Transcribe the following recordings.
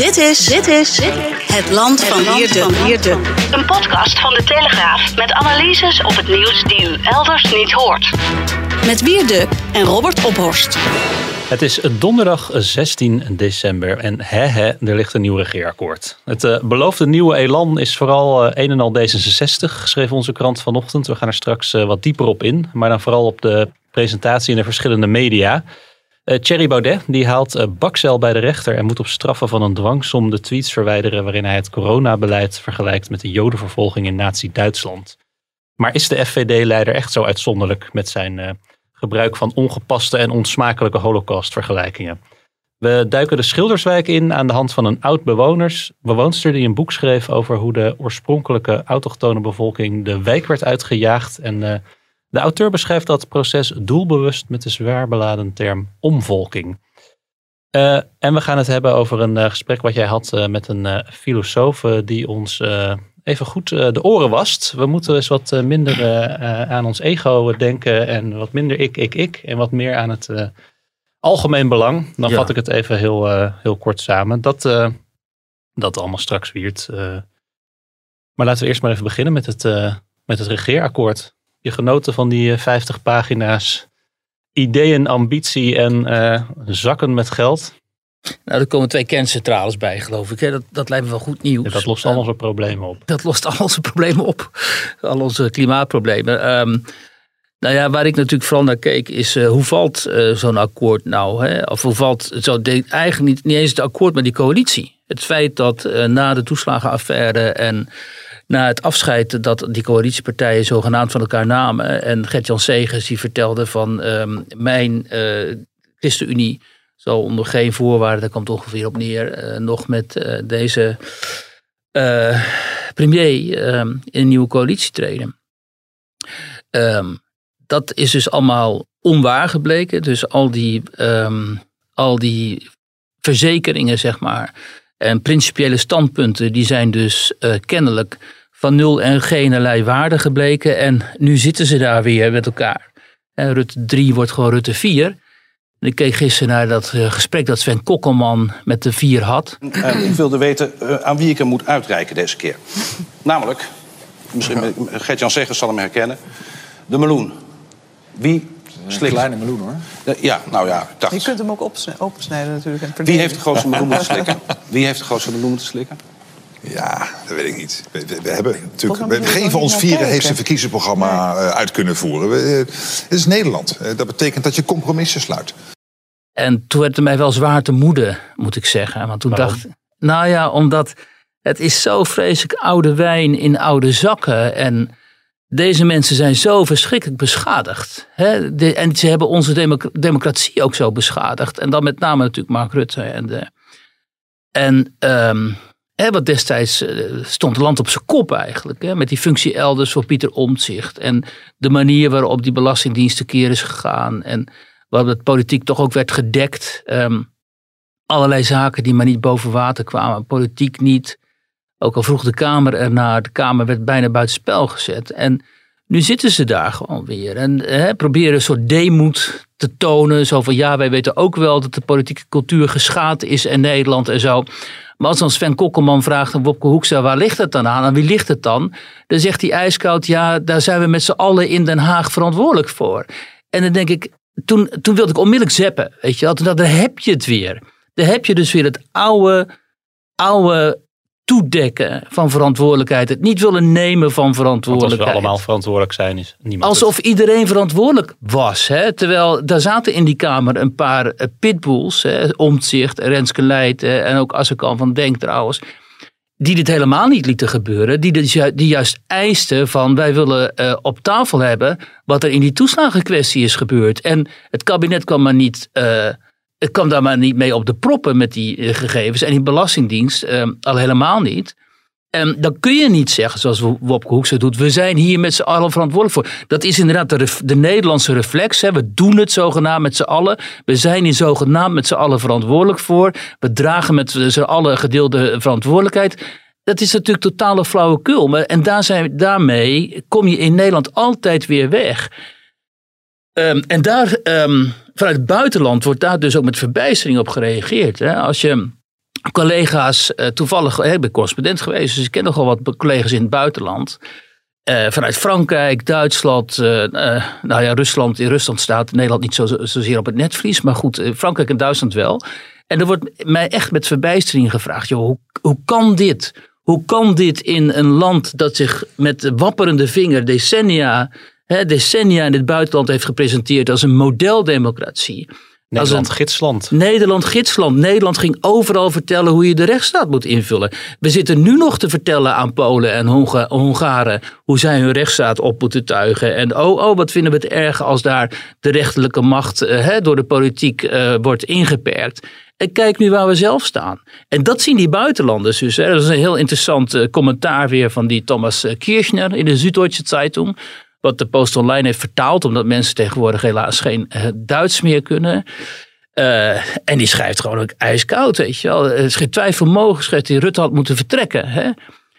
Dit is, dit is het land van Wierde. Een podcast van de Telegraaf met analyses op het nieuws die u elders niet hoort. Met Wierde en Robert Ophorst. Het is donderdag 16 december en hè hè, er ligt een nieuw regeerakkoord. Het uh, beloofde nieuwe elan is vooral uh, een en al D66, schreef onze krant vanochtend. We gaan er straks uh, wat dieper op in, maar dan vooral op de presentatie in de verschillende media. Uh, Thierry Baudet die haalt uh, Bakcel bij de rechter en moet op straffen van een dwangsom de tweets verwijderen waarin hij het coronabeleid vergelijkt met de jodenvervolging in nazi-Duitsland. Maar is de FVD-leider echt zo uitzonderlijk met zijn uh, gebruik van ongepaste en onsmakelijke holocaustvergelijkingen? We duiken de Schilderswijk in aan de hand van een oud die een boek schreef over hoe de oorspronkelijke autochtone bevolking de wijk werd uitgejaagd en de auteur beschrijft dat proces doelbewust met de zwaar beladen term omvolking. Uh, en we gaan het hebben over een uh, gesprek wat jij had uh, met een filosoof die ons even goed de oren wast. We moeten eens wat minder aan ons ego denken en wat minder ik, ik, ik en wat meer aan het algemeen belang. Dan ja. vat ik het even heel, heel kort samen. Dat, dat allemaal straks wiert. maar laten we eerst maar even beginnen met het, met het regeerakkoord je genoten van die 50 pagina's ideeën, ambitie en uh, zakken met geld? Nou, er komen twee kerncentrales bij, geloof ik. Dat, dat lijkt me wel goed nieuws. Ja, dat lost al onze problemen op. Dat lost al onze problemen op. Al onze klimaatproblemen. Um, nou ja, waar ik natuurlijk vooral naar keek is uh, hoe valt uh, zo'n akkoord nou? Hè? Of hoe valt zo de, eigenlijk niet, niet eens het akkoord, maar die coalitie. Het feit dat na de toeslagenaffaire en na het afscheid dat die coalitiepartijen zogenaamd van elkaar namen. En Gert-Jan Segers die vertelde van um, mijn uh, ChristenUnie zal onder geen voorwaarden, daar komt ongeveer op neer, uh, nog met uh, deze premier um, in een nieuwe coalitie treden. Um, dat is dus allemaal onwaar gebleken. Dus al die, al die verzekeringen, zeg maar, en principiële standpunten, die zijn dus kennelijk van nul en geen waarde gebleken. En nu zitten ze daar weer met elkaar. En Rutte 3 wordt gewoon Rutte 4. En ik keek gisteren naar dat uh, gesprek dat Sven Kokkelman met de 4 had. Uh, ik wilde weten uh, aan wie ik hem moet uitreiken deze keer. Namelijk, misschien Gert-Jan Zeggers zal hem herkennen. De meloen. Wie Een kleine meloen hoor. Ja, nou ja, ik dacht... Je kunt hem ook opsnijden natuurlijk. En wie heeft de grootste meloen moeten slikken? Wie heeft de grootste meloen moeten slikken? Ja, dat weet ik niet. We, we, we hebben natuurlijk, we, geen van ons vieren heeft zijn verkiezingsprogramma uh, uit kunnen voeren. We, uh, het is Nederland. Uh, dat betekent dat je compromissen sluit. En toen werd het mij wel zwaar te moede, moet ik zeggen. Want toen Waarom? dacht nou ja, omdat het is zo vreselijk oude wijn in oude zakken. En deze mensen zijn zo verschrikkelijk beschadigd. Hè? De, en ze hebben onze democ democratie ook zo beschadigd. En dan met name natuurlijk Mark Rutte. En, de, en um, Wat destijds uh, stond het land op zijn kop eigenlijk. Met die functie elders voor Pieter Omtzigt. En de manier waarop die belastingdienst tekeer is gegaan. En waarop het politiek toch ook werd gedekt. Um, allerlei zaken die maar niet boven water kwamen. Politiek niet. Ook al vroeg de Kamer ernaar. De Kamer werd bijna buitenspel gezet. En nu zitten ze daar gewoon weer. En hè, proberen een soort deemoed te tonen. Zo van ja, wij weten ook wel dat de politieke cultuur geschaad is in Nederland en zo. Maar als dan Sven Kokkelman vraagt aan Wopke Hoekstra, waar ligt het dan aan? Aan wie ligt het dan? Dan zegt hij ijskoud, ja, daar zijn we met z'n allen in Den Haag verantwoordelijk voor. En dan denk ik, toen, toen wilde ik onmiddellijk zeppen, weet je wel. Ik, daar heb je het weer. Daar heb je dus weer het oude, oude toedekken van verantwoordelijkheid. Het niet willen nemen van Want als verantwoordelijkheid. we allemaal verantwoordelijk zijn, is niemand Alsof iedereen verantwoordelijk was. Hè? Terwijl daar zaten in die Kamer een paar eh, pitbulls. Hè? Omtzigt, Renske Leijten en ook Assekan van Denk trouwens. die dit helemaal niet lieten gebeuren. Die, dus die juist eisten van wij willen eh, op tafel hebben wat er in die toeslagenkwestie is gebeurd. En het kabinet kwam maar niet, eh, het kwam daar maar niet mee op de proppen met die eh, gegevens. En die Belastingdienst eh, al helemaal niet. En dan kun je niet zeggen, zoals Wopke Hoekstra doet, we zijn hier met z'n allen verantwoordelijk voor. Dat is inderdaad de, de Nederlandse reflex. Hè. We doen het zogenaamd met z'n allen. We zijn hier zogenaamd met z'n allen verantwoordelijk voor. We dragen met z'n allen gedeelde verantwoordelijkheid. Dat is natuurlijk totale flauwekul. En daar zijn, daarmee kom je in Nederland altijd weer weg. Ehm, en daar, ehm, vanuit het buitenland wordt daar dus ook met verbijstering op gereageerd. Hè. Als je collega's, eh, toevallig, ik ben correspondent geweest, dus ik ken nogal wat collega's in het buitenland. Eh, vanuit Frankrijk, Duitsland, eh, nou ja, Rusland. In Rusland staat Nederland niet zo, zozeer op het netvlies, maar goed, Frankrijk en Duitsland wel. En er wordt mij echt met verbijstering gevraagd, joh, hoe, hoe kan dit? Hoe kan dit in een land dat zich met wapperende vinger decennia, hè, decennia in het buitenland heeft gepresenteerd als een modeldemocratie? Nederland, een- gidsland. Nederland gidsland. Nederland ging overal vertellen hoe je de rechtsstaat moet invullen. We zitten nu nog te vertellen aan Polen en Honga- Hongaren hoe zij hun rechtsstaat op moeten tuigen. En oh, oh, wat vinden we het erg als daar de rechterlijke macht eh, hè, door de politiek eh, wordt ingeperkt. En kijk nu waar we zelf staan. En dat zien die buitenlanders dus. Hè. Dat is een heel interessant eh, commentaar weer van die Thomas Kirchner in de Süddeutsche Zeitung. Wat de Post Online heeft vertaald, omdat mensen tegenwoordig helaas geen eh, Duits meer kunnen. Eh, en die schrijft gewoon ook ijskoud, weet je wel. Er is twijfel mogelijk, schrijft hij, Rutte had moeten vertrekken. Hè?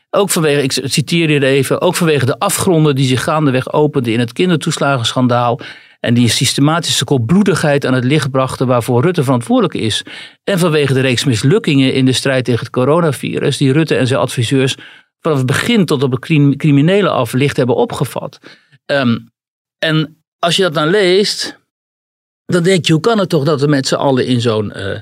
Ook vanwege, ik citeer hier even, ook vanwege de afgronden die zich gaandeweg openden in het kindertoeslagenschandaal. En die systematische koelbloedigheid aan het licht brachten waarvoor Rutte verantwoordelijk is. En vanwege de reeks mislukkingen in de strijd tegen het coronavirus, die Rutte en zijn adviseurs vanaf het begin tot op het crim- criminele af licht hebben opgevat. Ehm, en als je dat dan leest, dan denk je, hoe kan het toch dat we met z'n allen in zo'n eh,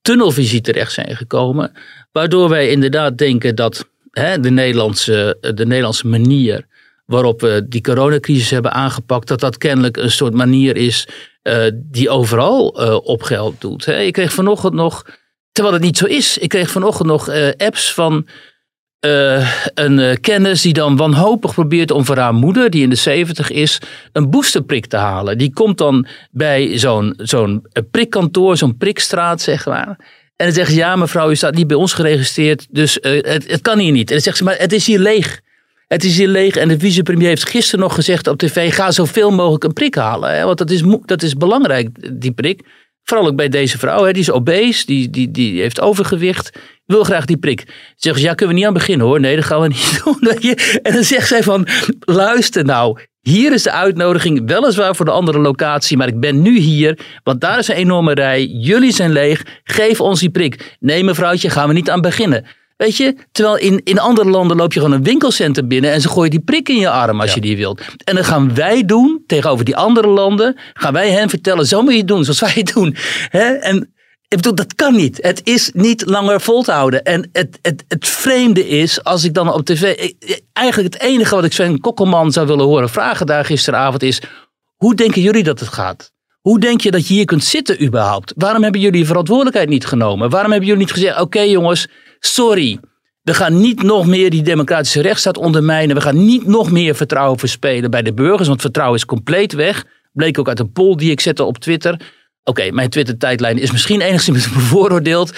tunnelvisie terecht zijn gekomen, waardoor wij inderdaad denken dat hè, de, Nederlandse, de Nederlandse manier waarop we die coronacrisis hebben aangepakt, dat dat kennelijk een soort manier is eh, die overal eh, op geld doet. Hè. Ik kreeg vanochtend nog, terwijl het niet zo is, ik kreeg vanochtend nog eh, apps van eh, een eh, kennis die dan wanhopig probeert om voor haar moeder, die in de 70 is, een boosterprik te halen. Die komt dan bij zo'n zo'n eh, prikkantoor, zo'n prikstraat, zeg maar. En dan zegt ze, ja mevrouw, u staat niet bij ons geregistreerd, dus het, het kan hier niet. En dan zegt ze, maar het is hier leeg. Het is hier leeg en de vicepremier heeft gisteren nog gezegd op tv, ga zoveel mogelijk een prik halen. Hè, want dat is, dat is belangrijk, die prik. Vooral ook bij deze vrouw, hè, die is obese, die, die, die heeft overgewicht, wil graag die prik. Zegt ze, ja, kunnen we niet aan beginnen hoor. Nee, dat gaan we niet doen. En dan zegt zij van, luister nou, hier is de uitnodiging, weliswaar voor de andere locatie, maar ik ben nu hier, want daar is een enorme rij. Jullie zijn leeg, geef ons die prik. Nee mevrouwtje, gaan we niet aan beginnen. Weet je, terwijl in, in andere landen loop je gewoon een winkelcentrum binnen en ze gooien die prik in je arm als je die wilt. En dan gaan wij doen, tegenover die andere landen, gaan wij hen vertellen, zo moet je het doen, zoals wij het doen. Hè? En ik bedoel, dat kan niet. Het is niet langer vol te houden. En het, het, het vreemde is, als ik dan op tv... Eigenlijk het enige wat ik Sven Kokkelman zou willen horen vragen daar gisteravond is... Hoe denken jullie dat het gaat? Hoe denk je dat je hier kunt zitten überhaupt? Waarom hebben jullie verantwoordelijkheid niet genomen? Waarom hebben jullie niet gezegd, oké jongens, sorry. We gaan niet nog meer die democratische rechtsstaat ondermijnen. We gaan niet nog meer vertrouwen verspelen bij de burgers. Want vertrouwen is compleet weg. Bleek ook uit een poll die ik zette op Twitter. Oké, mijn Twitter-tijdlijn is misschien enigszins bevooroordeeld.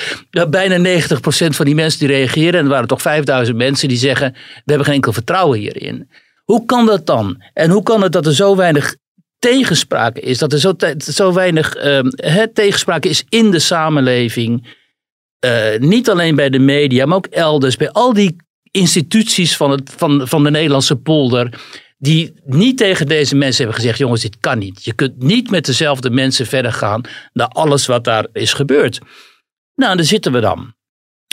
Bijna 90% van die mensen die reageren, en er waren toch 5000 mensen die zeggen: We hebben geen enkel vertrouwen hierin. Hoe kan dat dan? En hoe kan het dat er zo weinig tegenspraak is? Dat er zo, zo weinig ehm, hè, tegenspraak is in de samenleving? Eh, niet alleen bij de media, maar ook elders. Bij al die instituties van, het, van, van de Nederlandse polder. Die niet tegen deze mensen hebben gezegd: jongens, dit kan niet. Je kunt niet met dezelfde mensen verder gaan naar alles wat daar is gebeurd. Nou, daar zitten we dan.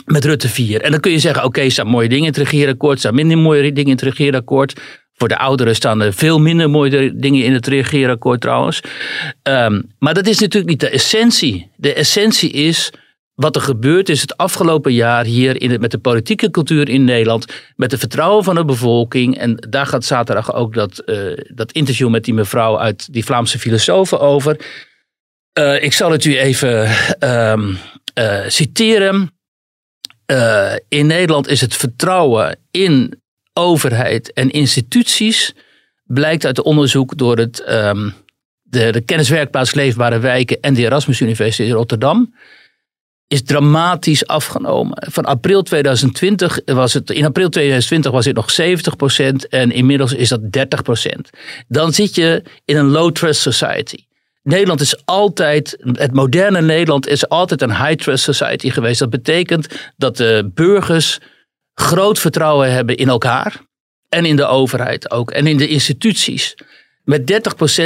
Met Rutte 4. En dan kun je zeggen: oké, er staan mooie dingen in het regeerakkoord, er staan minder mooie dingen in het regeerakkoord. Voor de ouderen staan er veel minder mooie dingen in het regeerakkoord trouwens. Ehm, maar dat is natuurlijk niet de essentie. De essentie is wat er gebeurd is het afgelopen jaar hier in het, met de politieke cultuur in Nederland. Met het vertrouwen van de bevolking. En daar gaat zaterdag ook dat, eh, dat interview met die mevrouw uit die Vlaamse filosofen over. Eh, ik zal het u even ehm, eh, citeren. in Nederland is het vertrouwen in overheid en instituties, blijkt uit onderzoek door het, ehm, de, de kenniswerkplaats Leefbare Wijken en de Erasmus Universiteit in Rotterdam, is dramatisch afgenomen. Van april 2020 was het, in april 2020 was het nog 70% en inmiddels is dat 30%. Dan zit je in een low trust society. Nederland is altijd, het moderne Nederland is altijd een high trust society geweest. Dat betekent dat de burgers groot vertrouwen hebben in elkaar en in de overheid ook en in de instituties. Met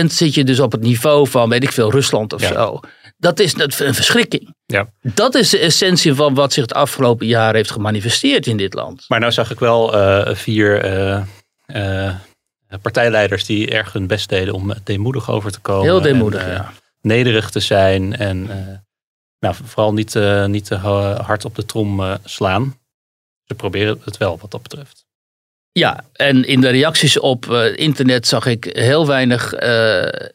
30% zit je dus op het niveau van, weet ik veel, Rusland of Ja. zo. Dat is een verschrikking. Ja. Dat is de essentie van wat zich het afgelopen jaar heeft gemanifesteerd in dit land. Maar nou zag ik wel eh, vier eh, eh, partijleiders die erg hun best deden om deemoedig over te komen. Heel deemoedig, en, ja. Nederig te zijn en nou, vooral niet, niet te ha- hard op de trom slaan. Ze proberen het wel wat dat betreft. Ja, en in de reacties op internet zag ik heel weinig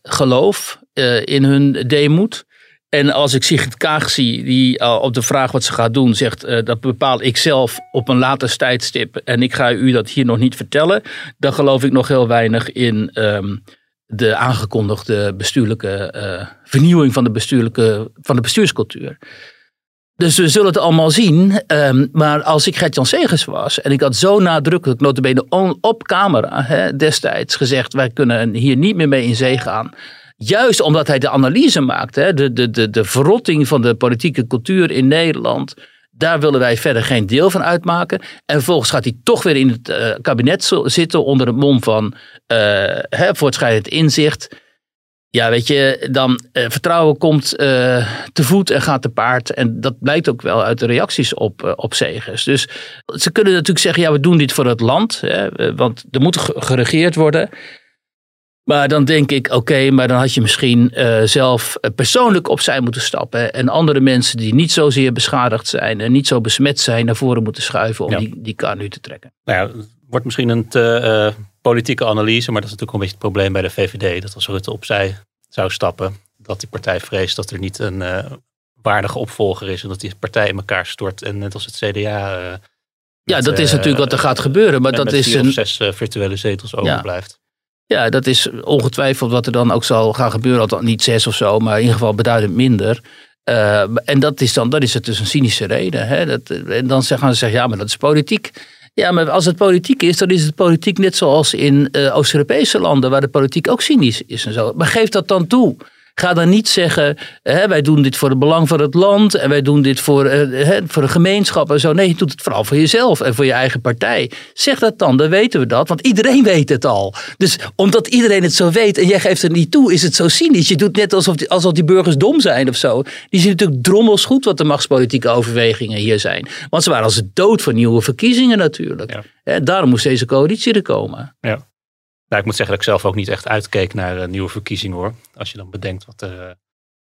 geloof in hun deemoed. En als ik Sigrid Kaag zie, die eh, op de vraag wat ze gaat doen, zegt eh, dat bepaal ik zelf op een later tijdstip en ik ga u dat hier nog niet vertellen, dan geloof ik nog heel weinig in ehm, de aangekondigde bestuurlijke eh, vernieuwing van de, bestuurlijke, van de bestuurscultuur. Dus we zullen het allemaal zien. Ehm, maar als ik Gert-Jan Segers was en ik had zo nadrukkelijk, notabene on, op camera destijds gezegd, wij kunnen hier niet meer mee in zee gaan. Juist omdat hij de analyse maakt, hè, de, de, de, de verrotting van de politieke cultuur in Nederland. Daar willen wij verder geen deel van uitmaken. En vervolgens gaat hij toch weer in het eh, kabinet zitten onder het mom van eh, hè, voortschrijdend inzicht. Ja, weet je, dan eh, vertrouwen komt te voet en gaat te paard. En dat blijkt ook wel uit de reacties op, op Segers. Dus ze kunnen natuurlijk zeggen, ja, we doen dit voor het land. Hè, want er moet ge- geregeerd worden. Maar dan denk ik, oké, maar dan had je misschien eh, zelf eh, persoonlijk opzij moeten stappen. En andere mensen die niet zozeer beschadigd zijn en niet zo besmet zijn, naar voren moeten schuiven om Ja. die, die kar nu te trekken. Nou ja, het wordt misschien een te eh, politieke analyse, maar dat is natuurlijk een beetje het probleem bij de VVD. Dat als Rutte opzij zou stappen, dat die partij vreest dat er niet een waardige opvolger is en dat die partij in elkaar stort. En net als het CDA. Ja, dat is natuurlijk wat er gaat gebeuren. Maar dat is een, zes virtuele zetels overblijft. Ja, dat is ongetwijfeld wat er dan ook zal gaan gebeuren. Althans, niet zes of zo, maar in ieder geval beduidend minder. Eh, en dat is dan dat is het dus een cynische reden. Hè? Dat, en dan zeggen ze, zeggen, ja, maar dat is politiek. Ja, maar als het politiek is, dan is het politiek net zoals in eh, Oost-Europese landen, waar de politiek ook cynisch is en zo. Maar geef dat dan toe. Ga dan niet zeggen, hè, wij doen dit voor het belang van het land en wij doen dit voor, eh, hè, voor de gemeenschap en zo. Nee, je doet het vooral voor jezelf en voor je eigen partij. Zeg dat dan, dan weten we dat, want iedereen weet het al. Dus omdat iedereen het zo weet en jij geeft het niet toe, is het zo cynisch. Je doet net alsof die, alsof die burgers dom zijn of zo. Die zien natuurlijk drommels goed wat de machtspolitieke overwegingen hier zijn. Want ze waren als de dood voor nieuwe verkiezingen natuurlijk. Ja. En daarom moest deze coalitie er komen. Ja. Nou, ik moet zeggen dat ik zelf ook niet echt uitkeek naar eh, nieuwe verkiezingen hoor. Als je dan bedenkt wat er, eh,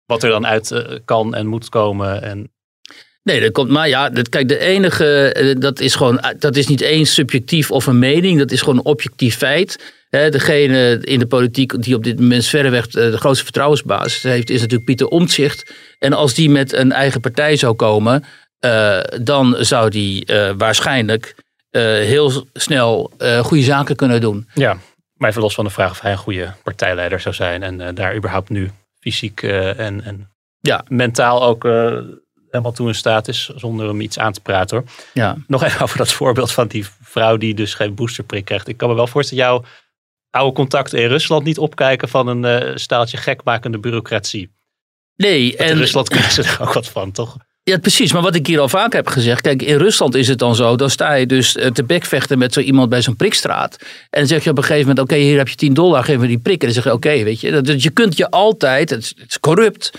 wat er dan uit eh, kan en moet komen. En Nee, dat komt. Maar ja, dat, kijk, de enige. Dat is gewoon. Dat is niet eens subjectief of een mening. Dat is gewoon een objectief feit. Hè, degene in de politiek die op dit moment verreweg de grootste vertrouwensbasis heeft, is natuurlijk Pieter Omtzigt. En als die met een eigen partij zou komen, dan zou die waarschijnlijk heel snel goede zaken kunnen doen. ja, maar even los van de vraag of hij een goede partijleider zou zijn. En eh, daar überhaupt nu fysiek eh, en, en Ja. mentaal ook eh, helemaal toe in staat is. Zonder hem iets aan te praten hoor. Ja. Nog even over dat voorbeeld van die vrouw die dus geen boosterprik krijgt. Ik kan me wel voorstellen, jouw oude contacten in Rusland niet opkijken van een staaltje gekmakende bureaucratie. Nee, En in Rusland krijgen ze er ook wat van, toch? Ja, precies. Maar wat ik hier al vaak heb gezegd. Kijk, in Rusland is het dan zo. Dan sta je dus eh, te bekvechten met zo iemand bij zo'n prikstraat. En dan zeg je op een gegeven moment: Oké, hier heb je 10 dollar, geef me die prik. En dan zeg je: Oké, weet je. Dus je kunt je altijd. Het is, corrupt.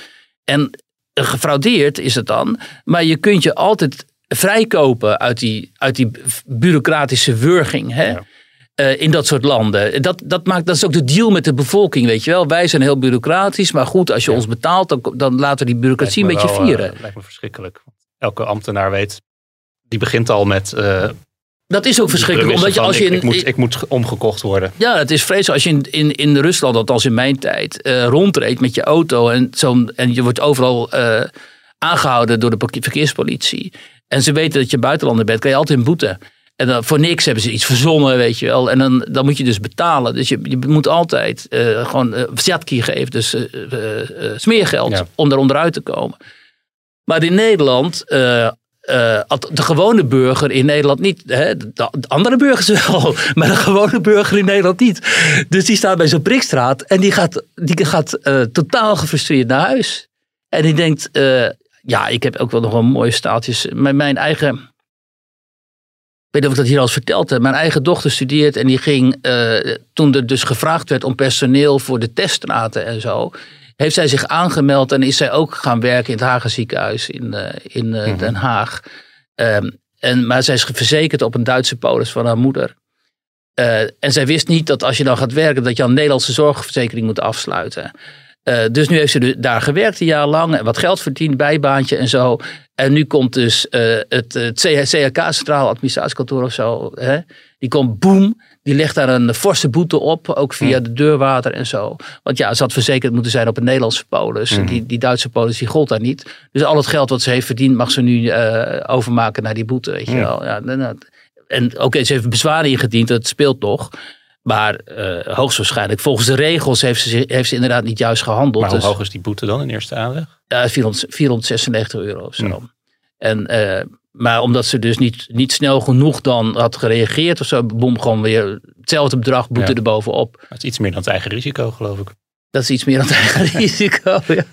En gefraudeerd is het dan. Maar je kunt je altijd vrijkopen uit die, uit die bureaucratische wurging. Hè? Ja. Eh, in dat soort landen. Dat, dat, maakt, dat is ook de deal met de bevolking, weet je wel. Wij zijn heel bureaucratisch, maar goed, als je ons betaalt, dan, dan laten we die bureaucratie een beetje wel, eh, vieren. lijkt me verschrikkelijk. Elke ambtenaar weet, die begint al met eh Dat is ook verschrikkelijk, omdat je als je ik, in, ik, moet, ik moet omgekocht worden. ja, het is vreselijk als je in, in, in Rusland, althans in mijn tijd, eh rondreed met je auto en, zo'n en je wordt overal eh, aangehouden door de verkeerspolitie. En ze weten dat je buitenlander bent, kan je altijd een boete. En dan, voor niks hebben ze iets verzonnen, weet je wel. En dan, dan moet je dus betalen. Dus je, je moet altijd uh, gewoon uh, geven, dus uh, smeergeld, Ja. om er onderuit te komen. Maar in Nederland, de gewone burger in Nederland niet. Hè, de, de andere burgers wel, maar de gewone burger in Nederland niet. Dus die staat bij zo'n prikstraat en die gaat, die gaat totaal gefrustreerd naar huis. En die denkt, ja, ik heb ook wel nog wel mooie staaltjes. Mijn, mijn eigen weet niet of ik dat hier al eens verteld heb. Mijn eigen dochter studeert en die ging, uh, toen er dus gevraagd werd om personeel voor de teststraten en zo, heeft zij zich aangemeld en is zij ook gaan werken in het Hagen ziekenhuis in, uh, in uh, mm -hmm. Den Haag. Um, en, maar zij is verzekerd op een Duitse polis van haar moeder. en zij wist niet dat als je dan gaat werken, dat je een Nederlandse zorgverzekering moet afsluiten. Uh, dus nu heeft ze daar gewerkt een jaar lang en wat geld verdiend, bijbaantje en zo. En nu komt dus uh, het, het CHK, Centraal Administratiekantoor of zo. Hè? Die komt boem, die legt daar een forse boete op, ook via mm. de deurwater en zo. Want ja, ze had verzekerd moeten zijn op een Nederlandse polis. Mm. Die, die Duitse polis, die gold daar niet. Dus al het geld wat ze heeft verdiend, mag ze nu uh, overmaken naar die boete, weet je Mm. wel. Ja, en en oké, okay, ze heeft bezwaren ingediend, dat speelt nog. Maar uh, hoogstwaarschijnlijk, volgens de regels heeft ze, heeft ze inderdaad niet juist gehandeld. Maar hoe dus, hoog is die boete dan in eerste aanleg? 400, 496 euro of zo. Mm. En, uh, maar omdat ze dus niet, niet snel genoeg dan had gereageerd of zo, boem gewoon weer hetzelfde bedrag boete Ja. erbovenop. Dat is iets meer dan het eigen risico, geloof ik. Dat is iets meer dan het eigen risico. Ja,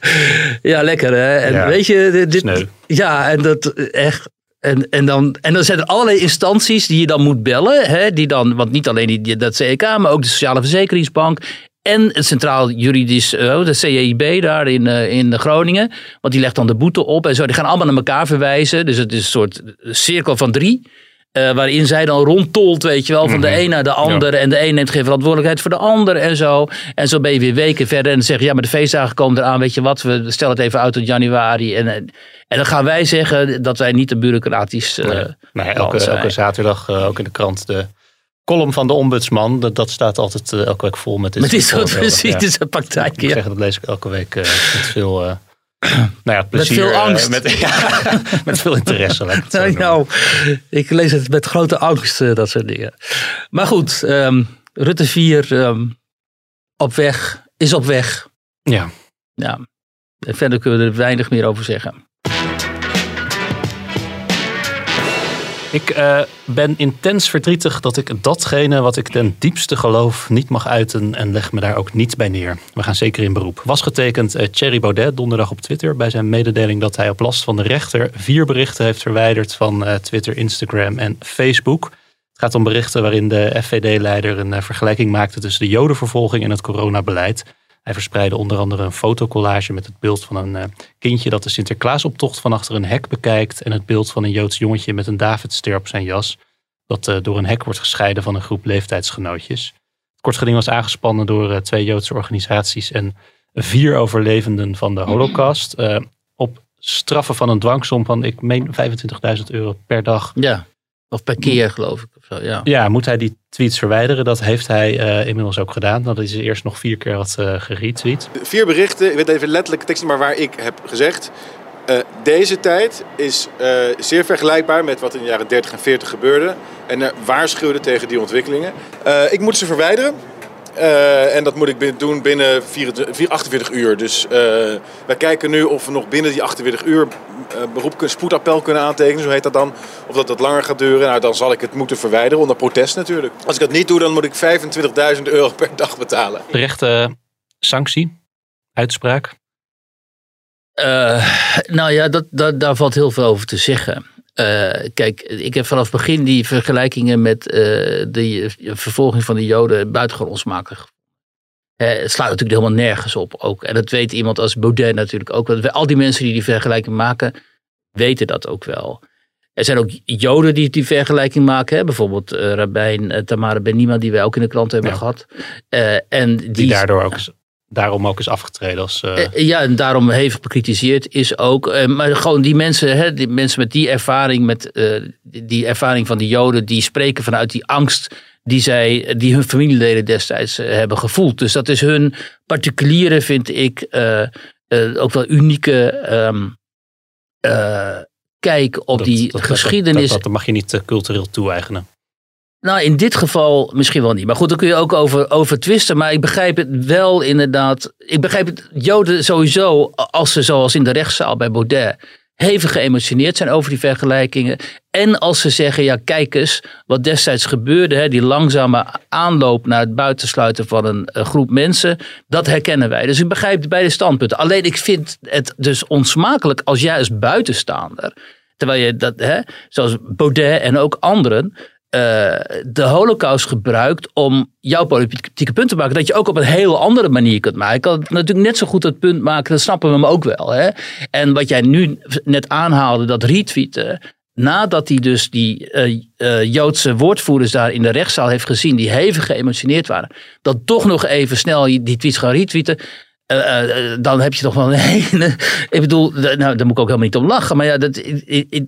ja lekker hè. En Ja, weet je, dit, sneu. ja, en dat echt. En, en, dan, en dan zijn er allerlei instanties die je dan moet bellen. Hè, die dan, want niet alleen die, dat CEK, maar ook de Sociale Verzekeringsbank. En het Centraal Juridisch, de CEIB daar in, uh, in Groningen. Want die legt dan de boete op en zo. Die gaan allemaal naar elkaar verwijzen. Dus het is een soort cirkel van drie. Uh, waarin zij dan rondtolt, weet je wel, van de Mhm. een naar de ander. En de een neemt geen verantwoordelijkheid voor de ander en zo. En zo ben je weer weken verder. En dan zeg je, ja, maar de feestdagen komen eraan, weet je wat. We stellen het even uit tot januari. En, en, dan gaan wij zeggen dat wij niet een bureaucratisch uh, Nee. Nee, elke, zaterdag uh, ook in de krant de column van de ombudsman. Dat, dat staat altijd elke week vol met dit Met dit soort precies, Ja. soort Ik moet. Ja. zeggen, dat lees ik elke week met veel, nou ja, plezier. veel uh, angst. met, ja, met veel interesse. laat Nou, nou, ik lees het met grote angst, eh, dat soort dingen. Maar goed, ehm, Rutte 4 ehm, op weg, is op weg. Ja. Ja. En verder kunnen we er weinig meer over zeggen. Ik uh, ben intens verdrietig dat ik datgene wat ik ten diepste geloof niet mag uiten en leg me daar ook niet bij neer. We gaan zeker in beroep. Was getekend uh, Thierry Baudet donderdag op Twitter bij zijn mededeling dat hij op last van de rechter vier berichten heeft verwijderd van uh, Twitter, Instagram en Facebook. Het gaat om berichten waarin de FVD-leider een vergelijking maakte tussen de jodenvervolging en het coronabeleid. Hij verspreidde onder andere een fotocollage met het beeld van een uh, kindje dat de Sinterklaasoptocht van achter een hek bekijkt. En het beeld van een Joods jongetje met een Davidster op zijn jas. Dat uh, door een hek wordt gescheiden van een groep leeftijdsgenootjes. Het kortgeding was aangespannen door uh, twee Joodse organisaties en vier overlevenden van de Holocaust. op straffen van een dwangsom van, ik meen, 25.000 euro per dag. Ja, of per keer geloof ik. Of zo, ja. Ja, moet hij die tweets verwijderen? Dat heeft hij uh, inmiddels ook gedaan. Dat hij ze eerst nog vier keer had uh, geretweet. Vier berichten, ik weet even letterlijk tekst, maar waar ik heb gezegd. Uh, deze tijd is zeer vergelijkbaar met wat in de jaren 30 en 40 gebeurde. En waarschuwde tegen die ontwikkelingen. ik moet ze verwijderen. Uh, en dat moet ik doen binnen 24, 48 uur. Dus uh, wij kijken nu of we nog binnen die 48 uur uh, beroep, spoedappel kunnen aantekenen. Zo heet dat dan. Of dat dat langer gaat duren. Nou, dan zal ik het moeten verwijderen. Onder protest natuurlijk. Als ik dat niet doe, dan moet ik 25.000 euro per dag betalen. Terechte sanctie? Uitspraak? nou ja, dat, dat, daar valt heel veel over te zeggen. Uh, kijk, ik heb vanaf het begin die vergelijkingen met uh, de vervolging van de Joden buitengewoon onsmakelijk. Uh, het slaat natuurlijk helemaal nergens op ook. En dat weet iemand als Baudet natuurlijk ook. Want al die mensen die die vergelijking maken, weten dat ook wel. Er zijn ook Joden die die vergelijking maken. Hè? Bijvoorbeeld uh, Rabijn Tamara Benima, die wij ook in de krant hebben ja. gehad. en die, die daardoor ook daarom ook is afgetreden als... Uh... Ja, en daarom hevig bekritiseerd is ook. Uh, maar gewoon die mensen, hè, die mensen met die ervaring, met uh, die ervaring van de Joden, die spreken vanuit die angst die, zij, die hun familieleden destijds hebben gevoeld. Dus dat is hun particuliere, vind ik, ook wel unieke um, kijk op Dat- die dat- geschiedenis. Dat, dat mag je niet eh, cultureel toe-eigenen. Nou, in dit geval misschien wel niet. Maar goed, daar kun je ook over, over twisten. Maar ik begrijp het wel inderdaad. Ik begrijp het Joden sowieso, als ze zoals in de rechtszaal bij Baudet hevig geëmotioneerd zijn over die vergelijkingen. En als ze zeggen, ja kijk eens wat destijds gebeurde. Hè, die langzame aanloop naar het buitensluiten van een, eh, groep mensen. Dat herkennen wij. Dus ik begrijp de beide standpunten. Alleen ik vind het dus onsmakelijk als jij als buitenstaander. Terwijl je dat, hè, zoals Baudet en ook anderen de holocaust gebruikt om jouw politieke punt te maken. Dat je ook op een heel andere manier kunt maken. Ik kan natuurlijk net zo goed het punt maken, dat snappen we hem ook wel. Hè? En wat jij nu net aanhaalde, dat retweeten. Nadat hij dus die eh, eh, Joodse woordvoerders daar in de rechtszaal heeft gezien, die hevig geëmotioneerd waren, dat toch nog even snel die tweets gaan retweeten. eh, eh, dan heb je toch wel een hele. Ik bedoel, nou, daar moet ik ook helemaal niet om lachen. Maar ja, dat,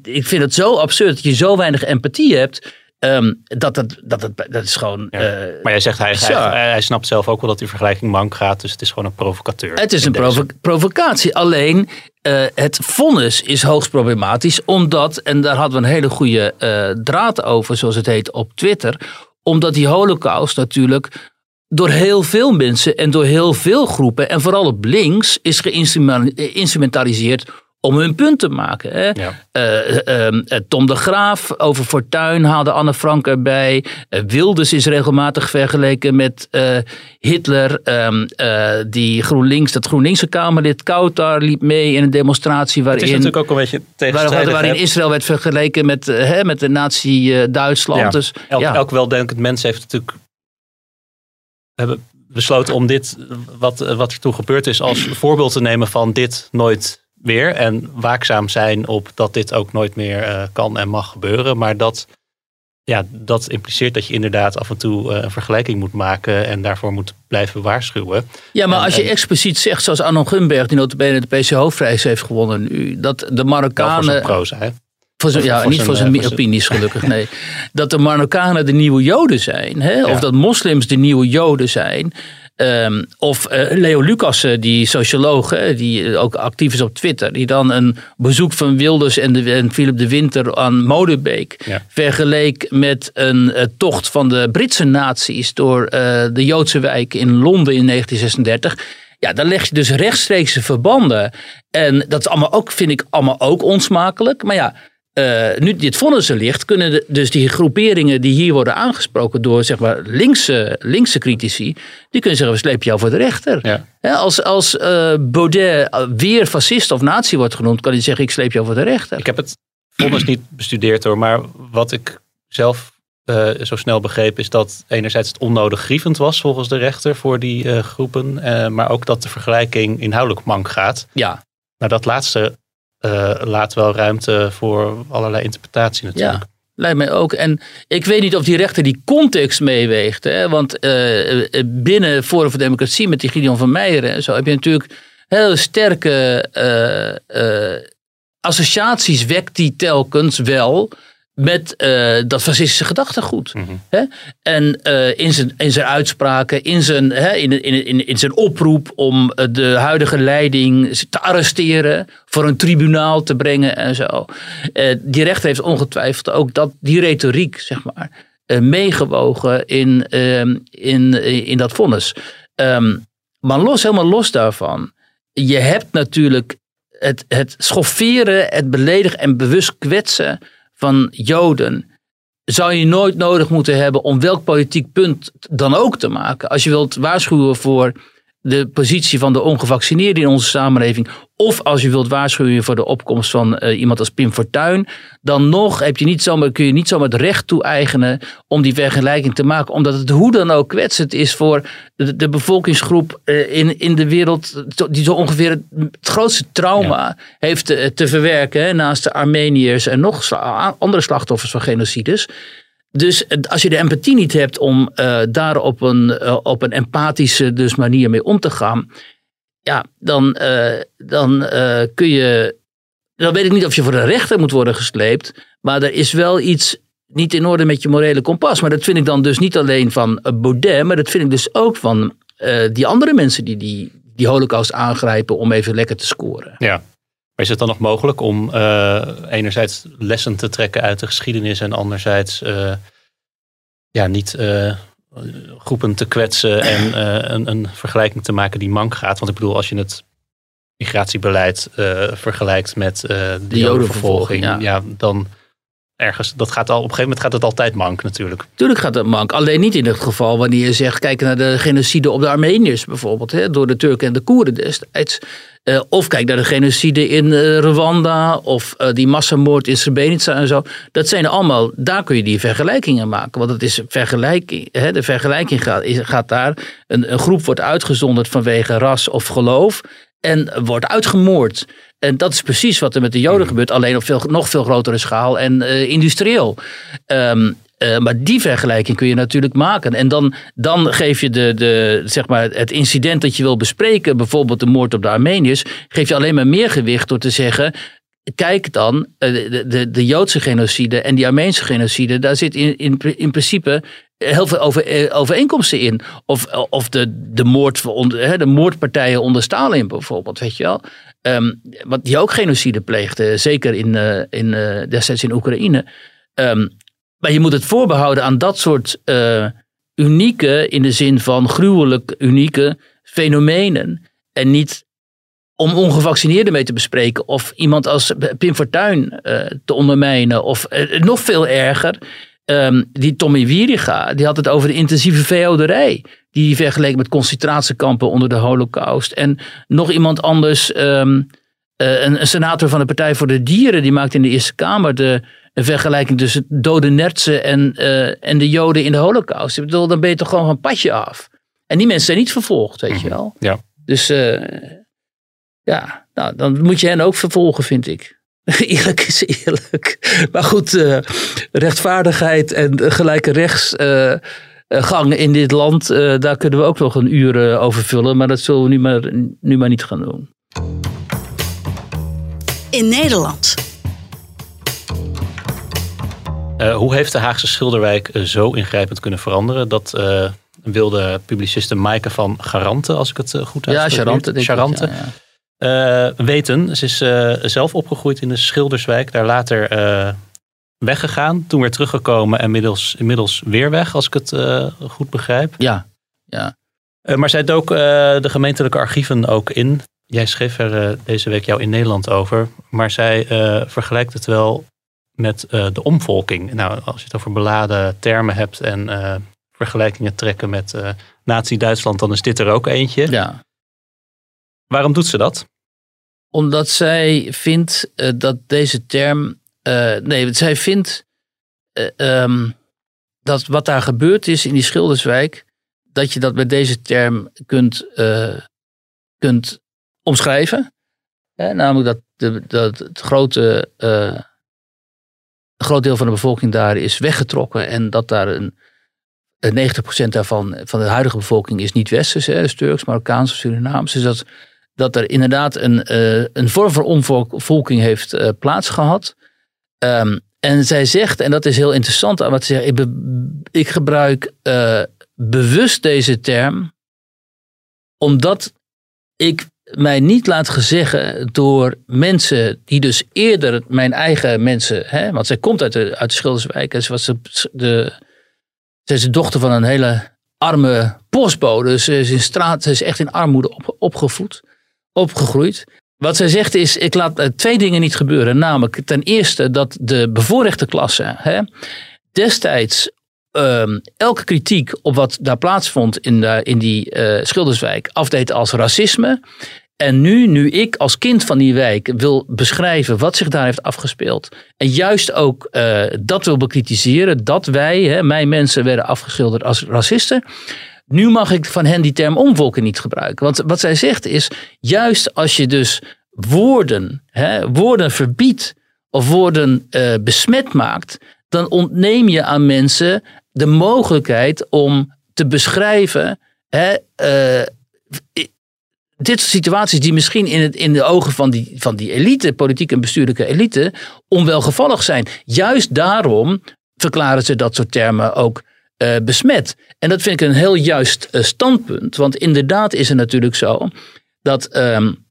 ik vind het zo absurd dat je zo weinig empathie hebt. Ehm, dat, dat, dat, dat, dat is gewoon. eh, Maar jij zegt, hij, hij, hij, snapt zelf ook wel dat die vergelijking mank gaat. Dus het is gewoon een provocateur. Het is een provo- provocatie. Alleen eh, het vonnis is hoogst problematisch. Omdat, en daar hadden we een hele goede eh, draad over, zoals het heet op Twitter. Omdat die holocaust natuurlijk door heel veel mensen en door heel veel groepen. En vooral op links is geïnstrumentaliseerd om hun punt te maken. Hè? Eh, ehm, eh, Tom de Graaf over Fortuyn haalde Anne Frank erbij. Eh, Wilders is regelmatig vergeleken met eh, Hitler. Ehm, eh, die GroenLinks, dat GroenLinkse Kamerlid Kautar liep mee in een demonstratie Het is waarin... natuurlijk ook een beetje Waar, tegenstrijdig. waarin? Israël werd vergeleken met, eh, hè, met de nazi-Duitsland. Ja. Dus, elk, ja. elk weldenkend mens heeft natuurlijk hebben besloten om dit, wat, wat er toen gebeurd is, als voorbeeld te nemen van dit nooit weer. En waakzaam zijn op dat dit ook nooit meer eh, kan en mag gebeuren. Maar dat, ja, dat impliceert dat je inderdaad af en toe eh, een vergelijking moet maken en daarvoor moet blijven waarschuwen. Ja, maar En- als je en- expliciet zegt, zoals Arnon Gunberg, die notabene de PC hoofdprijs heeft gewonnen nu, dat de Marokkanen... zijn proza, hè? Voor zijn, ja, voor niet voor zijn eh, voor zijn- opinies gelukkig, nee. Dat de Marokkanen de nieuwe Joden zijn. Hè? Of Ja. dat moslims de nieuwe Joden zijn. Ehm, of eh, Leo Lucassen, die socioloog, hè, die eh, ook actief is op Twitter. Die dan een bezoek van Wilders en, de, en Philip de Winter aan Molenbeek Ja. vergeleek met een eh, tocht van de Britse nazi's door eh, de Joodse wijk in Londen in 1936. Ja, dan leg je dus rechtstreekse verbanden. En dat is allemaal ook, vind ik allemaal ook onsmakelijk. Maar ja, eh, nu dit vonnis er ligt, kunnen de- dus die groeperingen die hier worden aangesproken door zeg maar linkse, linkse critici, die kunnen zeggen we slepen jou voor de rechter. Ja. Als als eh, Baudet eh, weer fascist of nazi wordt genoemd, kan hij zeggen ik sleep jou voor de rechter. Ik heb het vonnis niet bestudeerd hoor, maar wat ik zelf zo snel begreep is dat enerzijds het onnodig grievend was volgens de rechter voor die groepen, maar ook dat de vergelijking inhoudelijk mank gaat. Ja, Nou, dat laatste laat wel ruimte voor allerlei interpretatie natuurlijk. Ja, lijkt mij ook. En ik weet niet of die rechter die context meeweegt. Hè? Want eh, eh, binnen Forum voor Democratie met die Gideon van Meijeren en zo heb je natuurlijk heel sterke eh, eh, associaties wekt die telkens wel met eh, dat fascistische gedachtegoed. Mhm. Hè? En eh, in, zijn, in zijn uitspraken, in zijn, hè, in, in, in, in zijn oproep om eh, de huidige leiding te arresteren, voor een tribunaal te brengen en zo. Die rechter heeft ongetwijfeld ook dat, die retoriek, zeg maar, meegewogen in, ehm, in, in dat vonnis. Ehm, maar los, helemaal los daarvan, je hebt natuurlijk het, het schofferen, het beledigen en bewust kwetsen van Joden zou je nooit nodig moeten hebben om welk politiek punt dan ook te maken. Als je wilt waarschuwen voor de positie van de ongevaccineerden in onze samenleving. Of als je wilt waarschuwen voor de opkomst van eh, iemand als Pim Fortuyn. Dan nog heb je niet zomaar, kun je niet zomaar het recht toe-eigenen om die vergelijking te maken. Omdat het hoe dan ook kwetsend is voor de, de bevolkingsgroep eh, in, in de wereld. Die zo ongeveer het, het grootste trauma heeft te, te verwerken. Hè, naast de Armeniërs en nog sla- andere slachtoffers van genocides. Dus eh, als je de empathie niet hebt om eh, daar op een, eh, op een empathische dus manier mee om te gaan. Ja, dan, dan kun je. Dan weet ik niet of je voor de rechter moet worden gesleept. Maar er is wel iets niet in orde met je morele kompas. Maar dat vind ik dan dus niet alleen van Baudet. Maar dat vind ik dus ook van die andere mensen die, die die holocaust aangrijpen om even lekker te scoren. Ja. Maar is het dan nog mogelijk om uh, enerzijds lessen te trekken uit de geschiedenis en anderzijds uh, ja, niet uh, groepen te kwetsen en een, een, vergelijking te maken die mank gaat? Want ik bedoel, als je het migratiebeleid vergelijkt met de, de jodenvervolging, ja. ja. dan ergens, dat gaat al, op een gegeven moment gaat het altijd mank natuurlijk. Tuurlijk gaat het mank. Alleen niet in het geval wanneer je zegt, kijk naar de genocide op de Armeniërs bijvoorbeeld, hè, door de Turken en de Koerden destijds. Uh, of kijk naar de genocide in uh, Rwanda of uh, die massamoord in Srebrenica en zo. Dat zijn allemaal, daar kun je die vergelijkingen maken. Want het is vergelijking, hè, de vergelijking gaat, is, gaat daar, een groep wordt uitgezonderd vanwege ras of geloof en wordt uitgemoord. En dat is precies wat er met de Joden mm. gebeurt, alleen op veel, nog veel grotere schaal en uh, industrieel. Um, uh, maar die vergelijking kun je natuurlijk maken. En dan, dan geef je de, de, zeg maar het incident dat je wil bespreken, bijvoorbeeld de moord op de Armeniërs, geef je alleen maar meer gewicht door te zeggen. Kijk dan, eh, de, de, de Joodse genocide en die Armeense genocide, daar zit in, in, in principe heel veel over, overeenkomsten in. Of, of de, de, moord, de moordpartijen onder Stalin bijvoorbeeld, weet je wel. Um, wat die ook genocide pleegde, zeker in, uh, in, uh, destijds in Oekraïne. Um, maar je moet het voorbehouden aan dat soort unieke, in de zin van gruwelijk unieke fenomenen. En niet om ongevaccineerden mee te bespreken of iemand als Pim Fortuyn te ondermijnen. Of nog veel erger, um, die Tommy Wieriga, die had het over de intensieve veehouderij die vergeleken met concentratiekampen onder de Holocaust. En nog iemand anders, um, een, een, senator van de Partij voor de Dieren, die maakte in de Eerste Kamer de een vergelijking tussen dode nertsen en, en de Joden in de Holocaust. Ik bedoel, dan ben je toch gewoon van padje af. En die mensen zijn niet vervolgd, weet je wel. Ja. Dus ja, nou, dan moet je hen ook vervolgen, vind ik. eerlijk is eerlijk. Maar goed, uh, rechtvaardigheid en gelijke rechts eh, gang in dit land, uh, daar kunnen we ook nog een uur uh, over vullen. Maar dat zullen we nu maar, nu maar niet gaan doen. In Nederland. hoe heeft de Haagse Schilderwijk zo ingrijpend kunnen veranderen? Dat wilde publiciste Maaike van Garante, als ik het goed heb. Ja, Charante. Charante. Weten. Ze is zelf opgegroeid in de Schilderswijk. Daar later weggegaan, toen weer teruggekomen en inmiddels, inmiddels weer weg, als ik het goed begrijp. Ja, ja. Maar zij dook de gemeentelijke archieven ook in. Jij schreef er deze week jou in Nederland over, maar zij vergelijkt het wel met de omvolking. Nou, als je het over beladen termen hebt en vergelijkingen trekken met Nazi-Duitsland, dan is dit er ook eentje. Ja. Waarom doet ze dat? Omdat zij vindt dat deze term uh, nee, zij vindt uh, um, dat wat daar gebeurd is in die Schilderswijk, dat je dat met deze term kunt, kunt omschrijven. namelijk dat, de, dat het grote, een groot deel van de bevolking daar is weggetrokken en dat daar een, 90% daarvan van de huidige bevolking is niet westers, hè, dus Turks, Marokkaans of Surinaams. Dus dat, dat er inderdaad een, een vorm van omvolking heeft plaatsgehad. Um, en zij zegt, en dat is heel interessant aan wat ze zegt, ik, ik gebruik uh, bewust deze term, omdat ik mij niet laat gezeggen door mensen die dus eerder mijn eigen mensen, hè, want zij komt uit de, uit de Schilderswijk en ze was de, de, is de dochter van een hele arme postbode, ze is in straat, ze is echt in armoede op, opgevoed, opgegroeid. Wat zij zegt is, ik laat eh, twee dingen niet gebeuren. Namelijk ten eerste dat de bevoorrechte klasse hè, destijds um, elke kritiek op wat daar plaatsvond in, de, in die uh, Schilderswijk afdeed als racisme. En nu, nu ik als kind van die wijk wil beschrijven wat zich daar heeft afgespeeld. En juist ook uh, dat wil bekritiseren. Dat wij, hè, mijn mensen, werden afgeschilderd als racisten. Nu mag ik van hen die term omvolken niet gebruiken. Want wat zij zegt is, juist als je dus woorden, hè, woorden verbiedt of woorden uh, besmet maakt, dan ontneem je aan mensen de mogelijkheid om te beschrijven hè, uh, dit soort situaties die misschien in, het, in de ogen van die, van die elite, politieke en bestuurlijke elite, onwelgevallig zijn. Juist daarom verklaren ze dat soort termen ook uh, besmet. En dat vind ik een heel juist uh, standpunt. Want inderdaad is het natuurlijk zo dat um,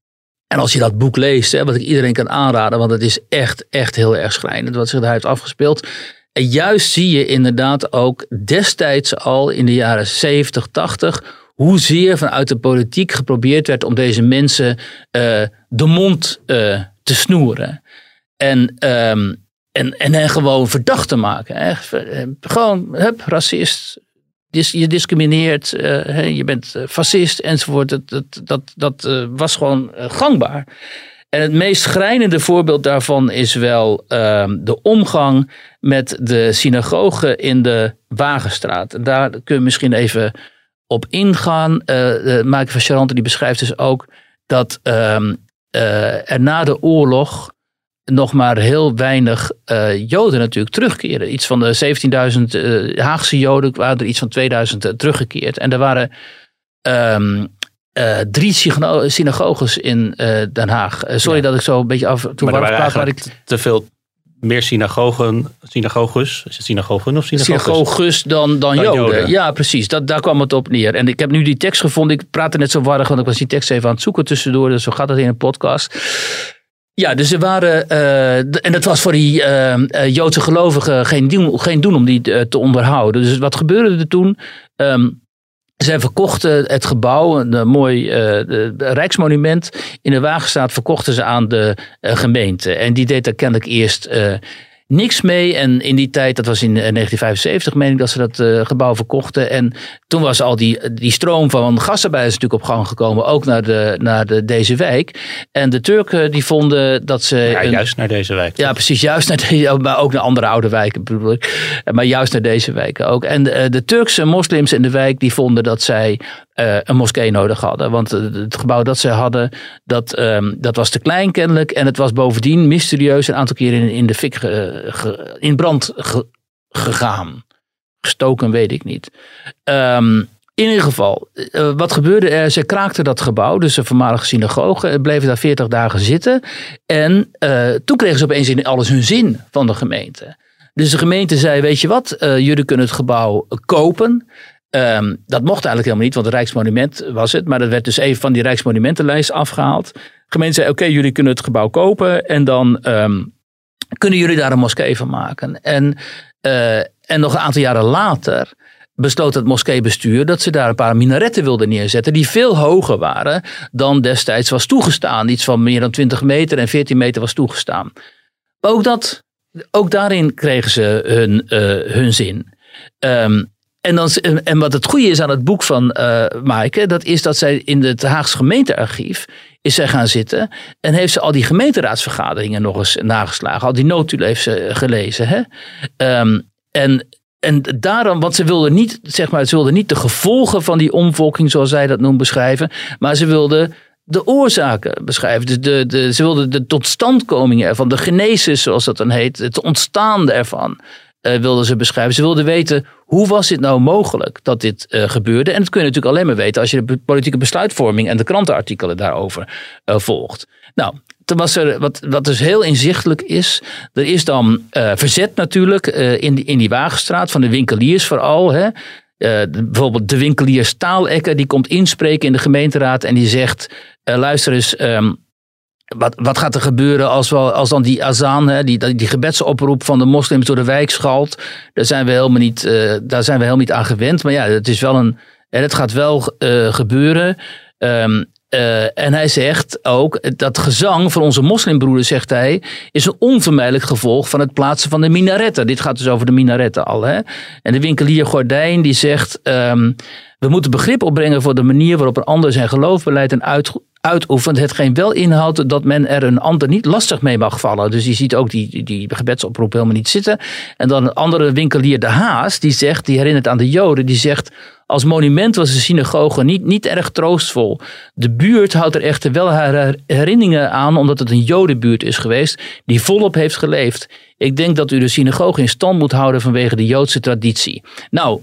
En als je dat boek leest, hè, wat ik iedereen kan aanraden, want het is echt, echt heel erg schrijnend wat zich daar heeft afgespeeld. En juist zie je inderdaad ook destijds al in de jaren 70, 80, hoezeer vanuit de politiek geprobeerd werd om deze mensen uh, de mond te snoeren. En, um, en, en hen gewoon verdacht te maken. Gewoon, hup, racist, je discrimineert, uh, je bent fascist enzovoort. Dat, dat, dat, dat uh, was gewoon gangbaar. En het meest schrijnende voorbeeld daarvan is wel uh, de omgang met de synagoge in de Wagenstraat. En daar kun je misschien even op ingaan. De van Charante die beschrijft dus ook dat uh, er na de oorlog nog maar heel weinig uh, Joden natuurlijk terugkeren. Iets van de 17.000 Haagse Joden waren er iets van 2000 teruggekeerd. En er waren um, uh, drie synagoges in Den Haag. Sorry ja. dat ik zo een beetje af er waren waar ik te veel meer synagogen, synagoges, is het synagogen of synagoges? Synagoges dan, dan, dan Joden. Joden. Ja, precies. Dat, daar kwam het op neer. En ik heb nu die tekst gevonden. Ik praatte net zo warrig, want ik was die tekst even aan het zoeken tussendoor. Dus zo gaat het in een podcast. Ja, dus er waren, uh, en dat was voor die uh, Joodse gelovigen geen, doen, geen doen om die te onderhouden. Dus wat gebeurde er toen? Um, zij verkochten het gebouw, een mooi Rijksmonument in de Wagenstraat, verkochten ze aan de gemeente. En die deed daar kennelijk eerst niks mee. En in die tijd, dat was in 1975, meen ik dat ze dat gebouw verkochten. En toen was al die, die stroom van gasarbeiders natuurlijk op gang gekomen, ook naar, de, naar de, deze wijk. En de Turken die vonden dat ze. Ja, juist naar deze wijk. Ja, precies, juist naar deze, maar ook naar andere oude wijken bedoel ik. Maar juist naar deze wijken ook. En de, de Turkse moslims in de wijk die vonden dat zij uh, een moskee nodig hadden. Want het gebouw dat ze hadden, dat, um, dat was te klein kennelijk. En het was bovendien mysterieus een aantal keren in, in de fik in brand ge, gegaan gestoken, weet ik niet. Um, in ieder geval, uh, wat gebeurde er? Ze kraakten dat gebouw, dus een voormalige synagoge, bleven daar 40 dagen zitten. En toen kregen ze opeens in alles hun zin van de gemeente. Dus de gemeente zei: Weet je wat, uh, jullie kunnen het gebouw kopen. Um, dat mocht eigenlijk helemaal niet, want het Rijksmonument was het. Maar dat werd dus even van die Rijksmonumentenlijst afgehaald. De gemeente zei: Oké, jullie kunnen het gebouw kopen. En dan um, kunnen jullie daar een moskee van maken. En en nog een aantal jaren later besloot het moskeebestuur dat ze daar een paar minaretten wilden neerzetten. die veel hoger waren dan destijds was toegestaan. Iets van meer dan 20 meter en 14 meter was toegestaan. Maar ook, dat, ook daarin kregen ze hun, uh, hun zin. Um, en, dan, en wat het goede is aan het boek van uh, Maaike, dat is dat zij in het Haagse gemeentearchief is zij gaan zitten en heeft ze al die gemeenteraadsvergaderingen nog eens nageslagen. Al die notulen heeft ze gelezen. Hè? Um, en, en daarom, want ze wilden niet, zeg maar, ze wilden niet de gevolgen van die omvolking, zoals zij dat noemen, beschrijven. Maar ze wilden de oorzaken beschrijven. De, de, de, ze wilden de totstandkoming ervan, de genesis, zoals dat dan heet, het ontstaan ervan. Uh, wilden ze beschrijven. Ze wilden weten hoe was dit nou mogelijk dat dit uh, gebeurde. En dat kun je natuurlijk alleen maar weten als je de politieke besluitvorming en de krantenartikelen daarover uh, volgt. Nou, was er, wat, wat dus heel inzichtelijk is, er is dan verzet natuurlijk in, die, in die Wagenstraat van de winkeliers vooral. Hè. Uh, bijvoorbeeld de winkelier Staalekker, die komt inspreken in de gemeenteraad en die zegt, luister eens, um, wat, wat gaat er gebeuren als, als dan die azaan, hè, die, die gebedsoproep van de moslims door de wijk schalt? Daar zijn we helemaal niet, daar zijn we helemaal niet aan gewend. Maar ja, het is wel een, het gaat wel gebeuren. Um, uh, en hij zegt ook dat gezang van onze moslimbroeders, zegt hij, is een onvermijdelijk gevolg van het plaatsen van de minaretten. Dit gaat dus over de minaretten al. Hè? En de winkelier Gordijn die zegt, um, we moeten begrip opbrengen voor de manier waarop een ander zijn geloofbeleid en uit, uitoefent. Hetgeen wel inhoudt dat men er een ander niet lastig mee mag vallen. Dus je ziet ook die, die, gebedsoproep helemaal niet zitten. En dan een andere winkelier, De Haas, die zegt, die herinnert aan de Joden, die zegt als monument was de synagoge niet, niet erg troostvol. De buurt houdt er echter wel haar herinneringen aan, omdat het een Jodenbuurt is geweest, die volop heeft geleefd. Ik denk dat u de synagoge in stand moet houden vanwege de Joodse traditie. Nou,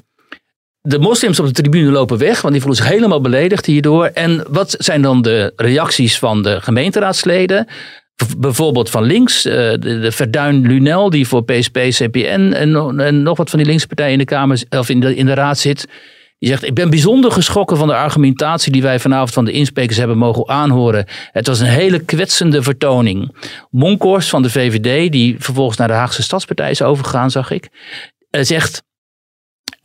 de moslims op de tribune lopen weg, want die voelen zich helemaal beledigd hierdoor. En wat zijn dan de reacties van de gemeenteraadsleden? Bijvoorbeeld van links, eh, de, Verduin Lunel, die voor PSP, CPN en, nog wat van die linkse partijen in de Kamer of in de, in de Raad zit. Die zegt, ik ben bijzonder geschrokken van de argumentatie die wij vanavond van de insprekers hebben mogen aanhoren. Het was een hele kwetsende vertoning. Monkhorst van de VVD, die vervolgens naar de Haagse Stadspartij is overgegaan, zag ik, eh, zegt...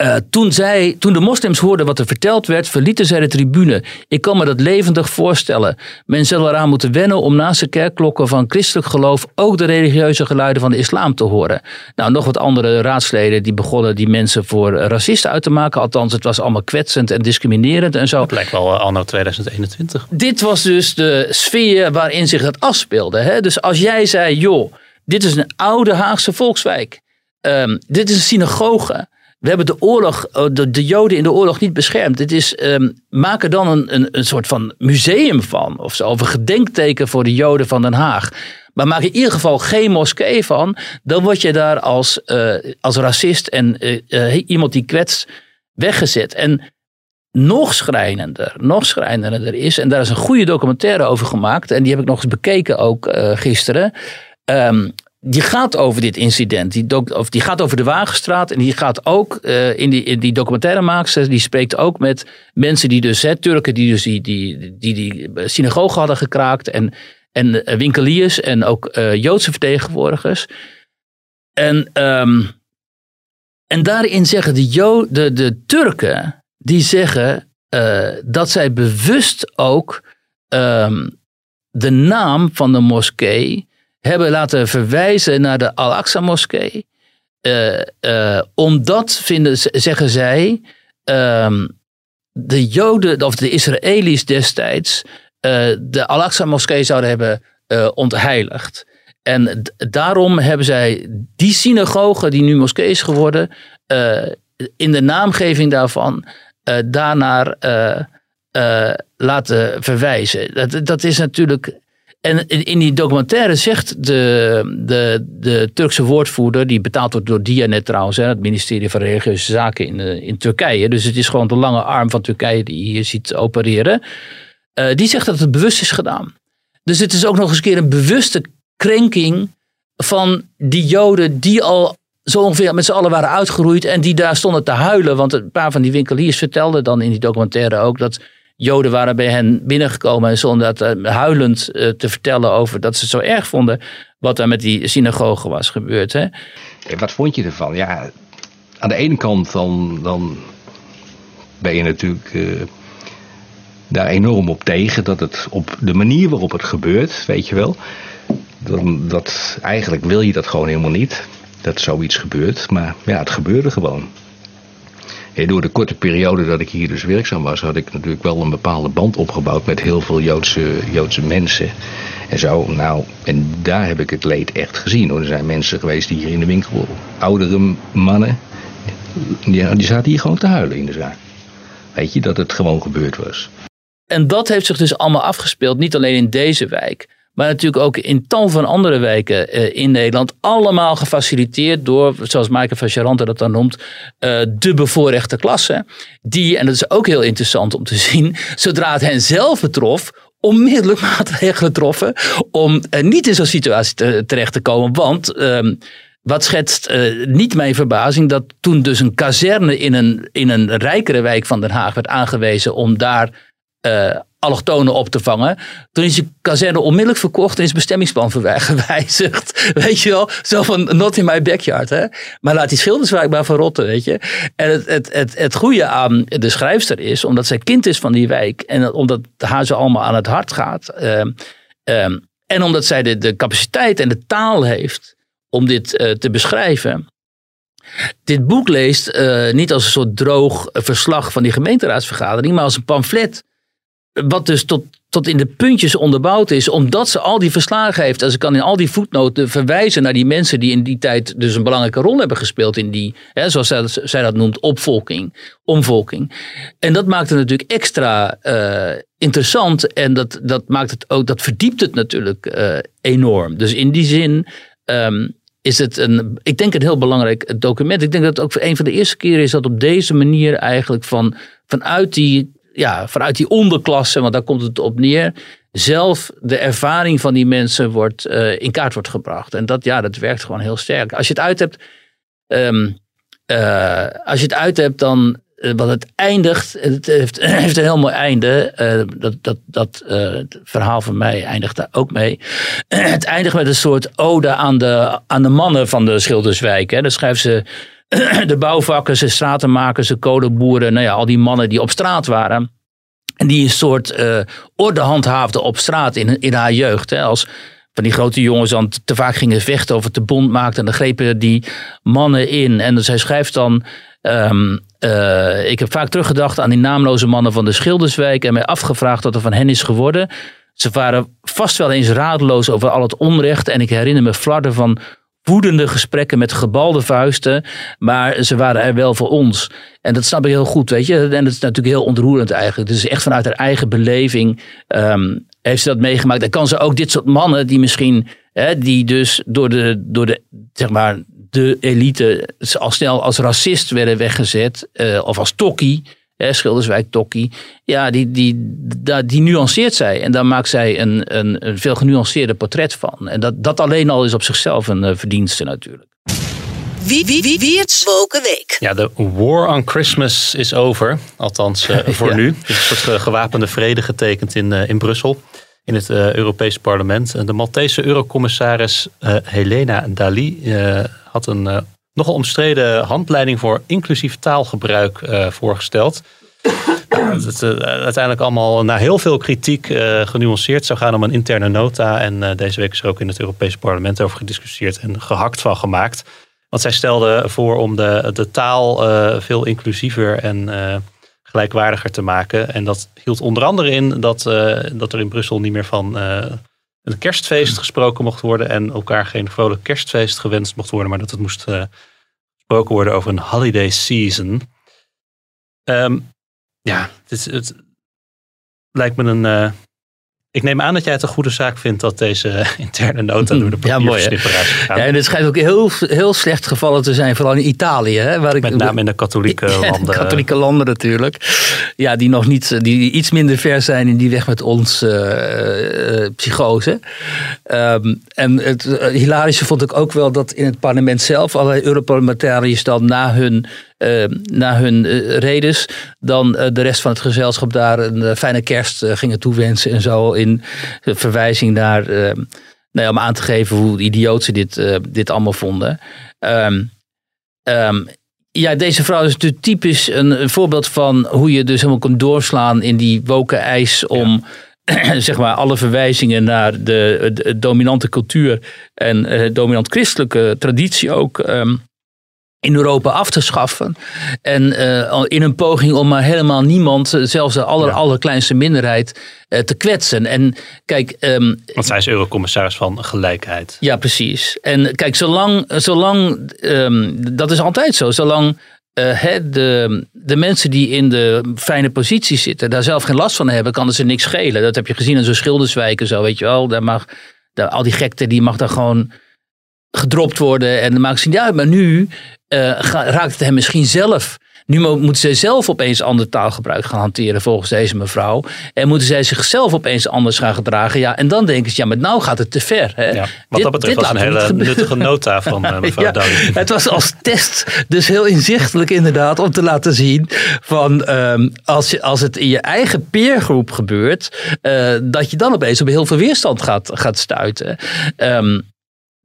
Uh, toen, zij, toen de moslims hoorden wat er verteld werd, verlieten zij de tribune. Ik kan me dat levendig voorstellen. Men zal eraan moeten wennen om naast de kerkklokken van christelijk geloof ook de religieuze geluiden van de islam te horen. Nou, nog wat andere raadsleden die begonnen die mensen voor racisten uit te maken. Althans, het was allemaal kwetsend en discriminerend en zo. Dat lijkt wel uh, anno 2021. Dit was dus de sfeer waarin zich dat afspeelde. Hè? Dus als jij zei, joh, dit is een oude Haagse volkswijk. Um, dit is een synagoge. We hebben de oorlog, de, de Joden in de oorlog niet beschermd. Dit is, um, maak er dan een, een, een soort van museum van. Of zo, of een gedenkteken voor de Joden van Den Haag. Maar maak in ieder geval geen moskee van. Dan word je daar als, uh, als racist en uh, iemand die kwetst weggezet. En nog schrijnender, nog schrijnender is, en daar is een goede documentaire over gemaakt. En die heb ik nog eens bekeken ook gisteren. Um, die gaat over dit incident. Die, of die gaat over de Wagenstraat. En die gaat ook uh, in, die, in die. Die spreekt ook met mensen die dus, hè, Turken die dus die, die, die, die synagoge hadden gekraakt. En, en uh, winkeliers en ook Joodse vertegenwoordigers. En, um, en daarin zeggen de, de, de Turken, die zeggen dat zij bewust ook um, de naam van de moskee hebben laten verwijzen naar de Al-Aqsa-moskee. Uh, uh, omdat, vinden, zeggen zij, um, de Joden of de Israëli's destijds uh, de Al-Aqsa-moskee zouden hebben ontheiligd. En daarom hebben zij die synagoge, die nu moskee is geworden, in de naamgeving daarvan daarnaar laten verwijzen. Dat, dat is natuurlijk en in die documentaire zegt de, de, de Turkse woordvoerder, die betaald wordt door Diyanet trouwens, het ministerie van Religieuze Zaken in, eh, in Turkije. Dus het is gewoon de lange arm van Turkije die hier ziet opereren. Uh, die zegt dat het bewust is gedaan. Dus het is ook nog eens een keer een bewuste krenking van die Joden die al zo ongeveer met z'n allen waren uitgeroeid en die daar stonden te huilen. Want een paar van die winkeliers vertelden dan in die documentaire ook dat Joden waren bij hen binnengekomen en zonder dat uh, huilend uh, te vertellen over dat ze het zo erg vonden wat er met die synagoge was gebeurd. Hè? Wat vond je ervan? Ja, aan de ene kant dan, dan ben je natuurlijk uh, daar enorm op tegen dat het op de manier waarop het gebeurt, weet je wel. Dat, eigenlijk wil je dat gewoon helemaal niet, dat zoiets gebeurt. Maar ja, het gebeurde gewoon door de korte periode dat ik hier dus werkzaam was, had ik natuurlijk wel een bepaalde band opgebouwd met heel veel Joodse, Joodse mensen. En zo, nou, en daar heb ik het leed echt gezien. Er zijn mensen geweest die hier in de winkel, oudere mannen, die, die zaten hier gewoon te huilen in de zaak. Weet je, dat het gewoon gebeurd was. En dat heeft zich dus allemaal afgespeeld, niet alleen in deze wijk, maar natuurlijk ook in tal van andere wijken uh, in Nederland. Allemaal gefaciliteerd door, zoals Maaike van Charante dat dan noemt, uh, de bevoorrechte klasse. Die, en dat is ook heel interessant om te zien, zodra het hen zelf betrof, onmiddellijk maatregelen troffen om uh, niet in zo'n situatie te, terecht te komen. Want ehm, wat schetst niet mijn verbazing dat toen dus een kazerne in een, in een rijkere wijk van Den Haag werd aangewezen om daar uh, allochtonen op te vangen. Toen is die kazerne onmiddellijk verkocht en is bestemmingsplan gewijzigd. Weet je wel, zo van not in my backyard. Hè? Maar laat die schilderswijk maar verrotten, weet je. En het, het, het, het goede aan de schrijfster is, omdat zij kind is van die wijk en omdat haar zo allemaal aan het hart gaat. Uh, um, en omdat zij de, de capaciteit en de taal heeft om dit uh, te beschrijven. Dit boek leest uh, niet als een soort droog verslag van die gemeenteraadsvergadering, maar als een pamflet wat dus tot, tot in de puntjes onderbouwd is, omdat ze al die verslagen heeft. En ze kan in al die voetnoten verwijzen naar die mensen die in die tijd dus een belangrijke rol hebben gespeeld in die, hè, zoals zij, dat noemt, opvolking, omvolking. En dat maakt het natuurlijk extra uh, interessant en dat, dat maakt het ook, dat verdiept het natuurlijk uh, enorm. Dus in die zin. Um, is het een, ik denk een heel belangrijk document. Ik denk dat het ook een van de eerste keren is dat op deze manier eigenlijk van, vanuit die ja, vanuit die onderklasse, want daar komt het op neer, zelf de ervaring van die mensen wordt, uh, in kaart wordt gebracht. En dat, ja, dat werkt gewoon heel sterk. Als je het uit hebt, um, uh, als je het uit hebt dan eh, want het eindigt, het heeft, heeft een heel mooi einde. eh, dat dat, dat eh, verhaal van mij eindigt daar ook mee. het eindigt met een soort ode aan de, aan de mannen van de Schilderswijk. Hè. Dan schrijven ze de bouwvakkers, de stratenmakers, de kolenboeren. Nou ja, al die mannen die op straat waren. En die een soort eh orde handhaafden op straat in, in haar jeugd. Hè. Als van die grote jongens dan te vaak gingen vechten of het te bond maakten. En dan grepen die mannen in. En zij schrijft dan... ehm, eh, ik heb vaak teruggedacht aan die naamloze mannen van de Schilderswijk. En mij afgevraagd wat er van hen is geworden. Ze waren vast wel eens radeloos over al het onrecht. En ik herinner me flarden van woedende gesprekken met gebalde vuisten. Maar ze waren er wel voor ons. En dat snap ik heel goed, weet je. En dat is natuurlijk heel ontroerend eigenlijk. Dus echt vanuit haar eigen beleving ehm, heeft ze dat meegemaakt. En kan ze ook dit soort mannen die misschien, hè, die dus door de, door de, zeg maar, de elite al snel als racist werden weggezet. eh, of als tokkie. Hè, Schilderswijk tokkie. Ja, die, die, die, die nuanceert zij. En daar maakt zij een, een, een veel genuanceerder portret van. En dat, dat alleen al is op zichzelf een eh, verdienste natuurlijk. Wie, wie, wie, wie het Woken Week. Ja, de war on Christmas is over. Althans, eh, voor Ja. nu. Er is een soort eh, gewapende vrede getekend in, in Brussel. In het eh, Europees Parlement. En de Maltese eurocommissaris eh, Helena Dali eh, had een eh, nogal omstreden handleiding voor inclusief taalgebruik eh, voorgesteld. Nou, dat het eh, uiteindelijk allemaal na heel veel kritiek eh, genuanceerd zou gaan om een interne nota. En deze week is er ook in het Europese parlement over gediscussieerd en gehakt van gemaakt. Want zij stelde voor om de, de taal veel inclusiever en gelijkwaardiger te maken. En dat hield onder andere in dat, dat er in Brussel niet meer van een kerstfeest gesproken mocht worden. En elkaar geen vrolijk kerstfeest gewenst mocht worden. Maar dat het moest eh, gesproken worden over een holiday season. Ehm, ja, het, het lijkt me een. eh, ik neem aan dat jij het een goede zaak vindt dat deze interne nota door de Ja, mooi. Ja, en het schijnt ook heel, heel slecht gevallen te zijn, vooral in Italië. Hè, waar ik, Met name in de katholieke Ja, de landen. katholieke landen natuurlijk. Ja, die nog niet, die iets minder ver zijn in die weg met ons eh, eh, psychose. Ehm, en het eh, hilarische vond ik ook wel dat in het parlement zelf allerlei Europarlementariërs dan na hun, eh, na hun eh, redes dan eh, de rest van het gezelschap daar een fijne kerst gingen toewensen en zo in verwijzing naar, nou ja, om aan te geven hoe idioot ze dit, dit allemaal vonden. Ehm, ehm, ja, deze vrouw is natuurlijk typisch een, een voorbeeld van hoe je dus helemaal kunt doorslaan in die woken ijs om zeg maar alle verwijzingen naar de, de dominante cultuur en eh, dominant christelijke traditie ook ehm, in Europa af te schaffen. En eh, in een poging om maar helemaal niemand, eh, zelfs de aller, allerkleinste minderheid, eh, te kwetsen. En kijk, ehm, Want zij is eurocommissaris van gelijkheid. ja, precies. En kijk, zolang, zolang ehm, dat is altijd zo, zolang de, de mensen die in de fijne posities zitten, daar zelf geen last van hebben, kan het ze niks schelen. Dat heb je gezien in zo'n schilderswijken, zo weet je wel. Daar mag, daar, al die gekte, die mag daar gewoon gedropt worden. En dan maakt ze niet uit. Maar nu eh, raakt het hem misschien zelf. Nu mo- moeten zij zelf opeens ander taalgebruik gaan hanteren volgens deze mevrouw. En moeten zij zichzelf opeens anders gaan gedragen. Ja, en dan denken ze, ja, maar nou gaat het te ver. Hè? Ja, wat dat betreft was een hele nuttige nota van eh, mevrouw Ja, het was als test dus heel inzichtelijk inderdaad om te laten zien van ehm, als, je, als het in je eigen peergroep gebeurt, eh, dat je dan opeens op heel veel weerstand gaat, gaat stuiten. Ehm,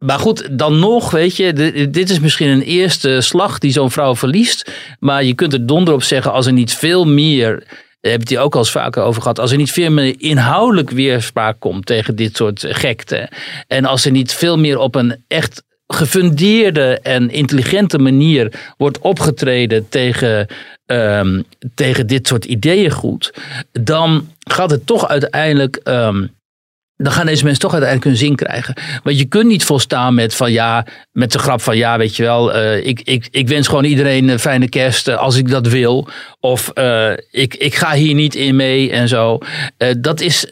maar goed, dan nog, weet je, dit is misschien een eerste slag die zo'n vrouw verliest. Maar je kunt er donder op zeggen als er niet veel meer, daar heb je het ook al eens vaker over gehad, als er niet veel meer inhoudelijk weerspraak komt tegen dit soort gekte. En als er niet veel meer op een echt gefundeerde en intelligente manier wordt opgetreden tegen, ehm, tegen dit soort ideeëngoed, dan gaat het toch uiteindelijk. ehm, dan gaan deze mensen toch uiteindelijk hun zin krijgen. Want je kunt niet volstaan met van ja, met de grap van ja, weet je wel, eh, ik, ik, ik wens gewoon iedereen een fijne kerst eh, als ik dat wil. Of eh, ik, ik ga hier niet in mee en zo. Dat, is,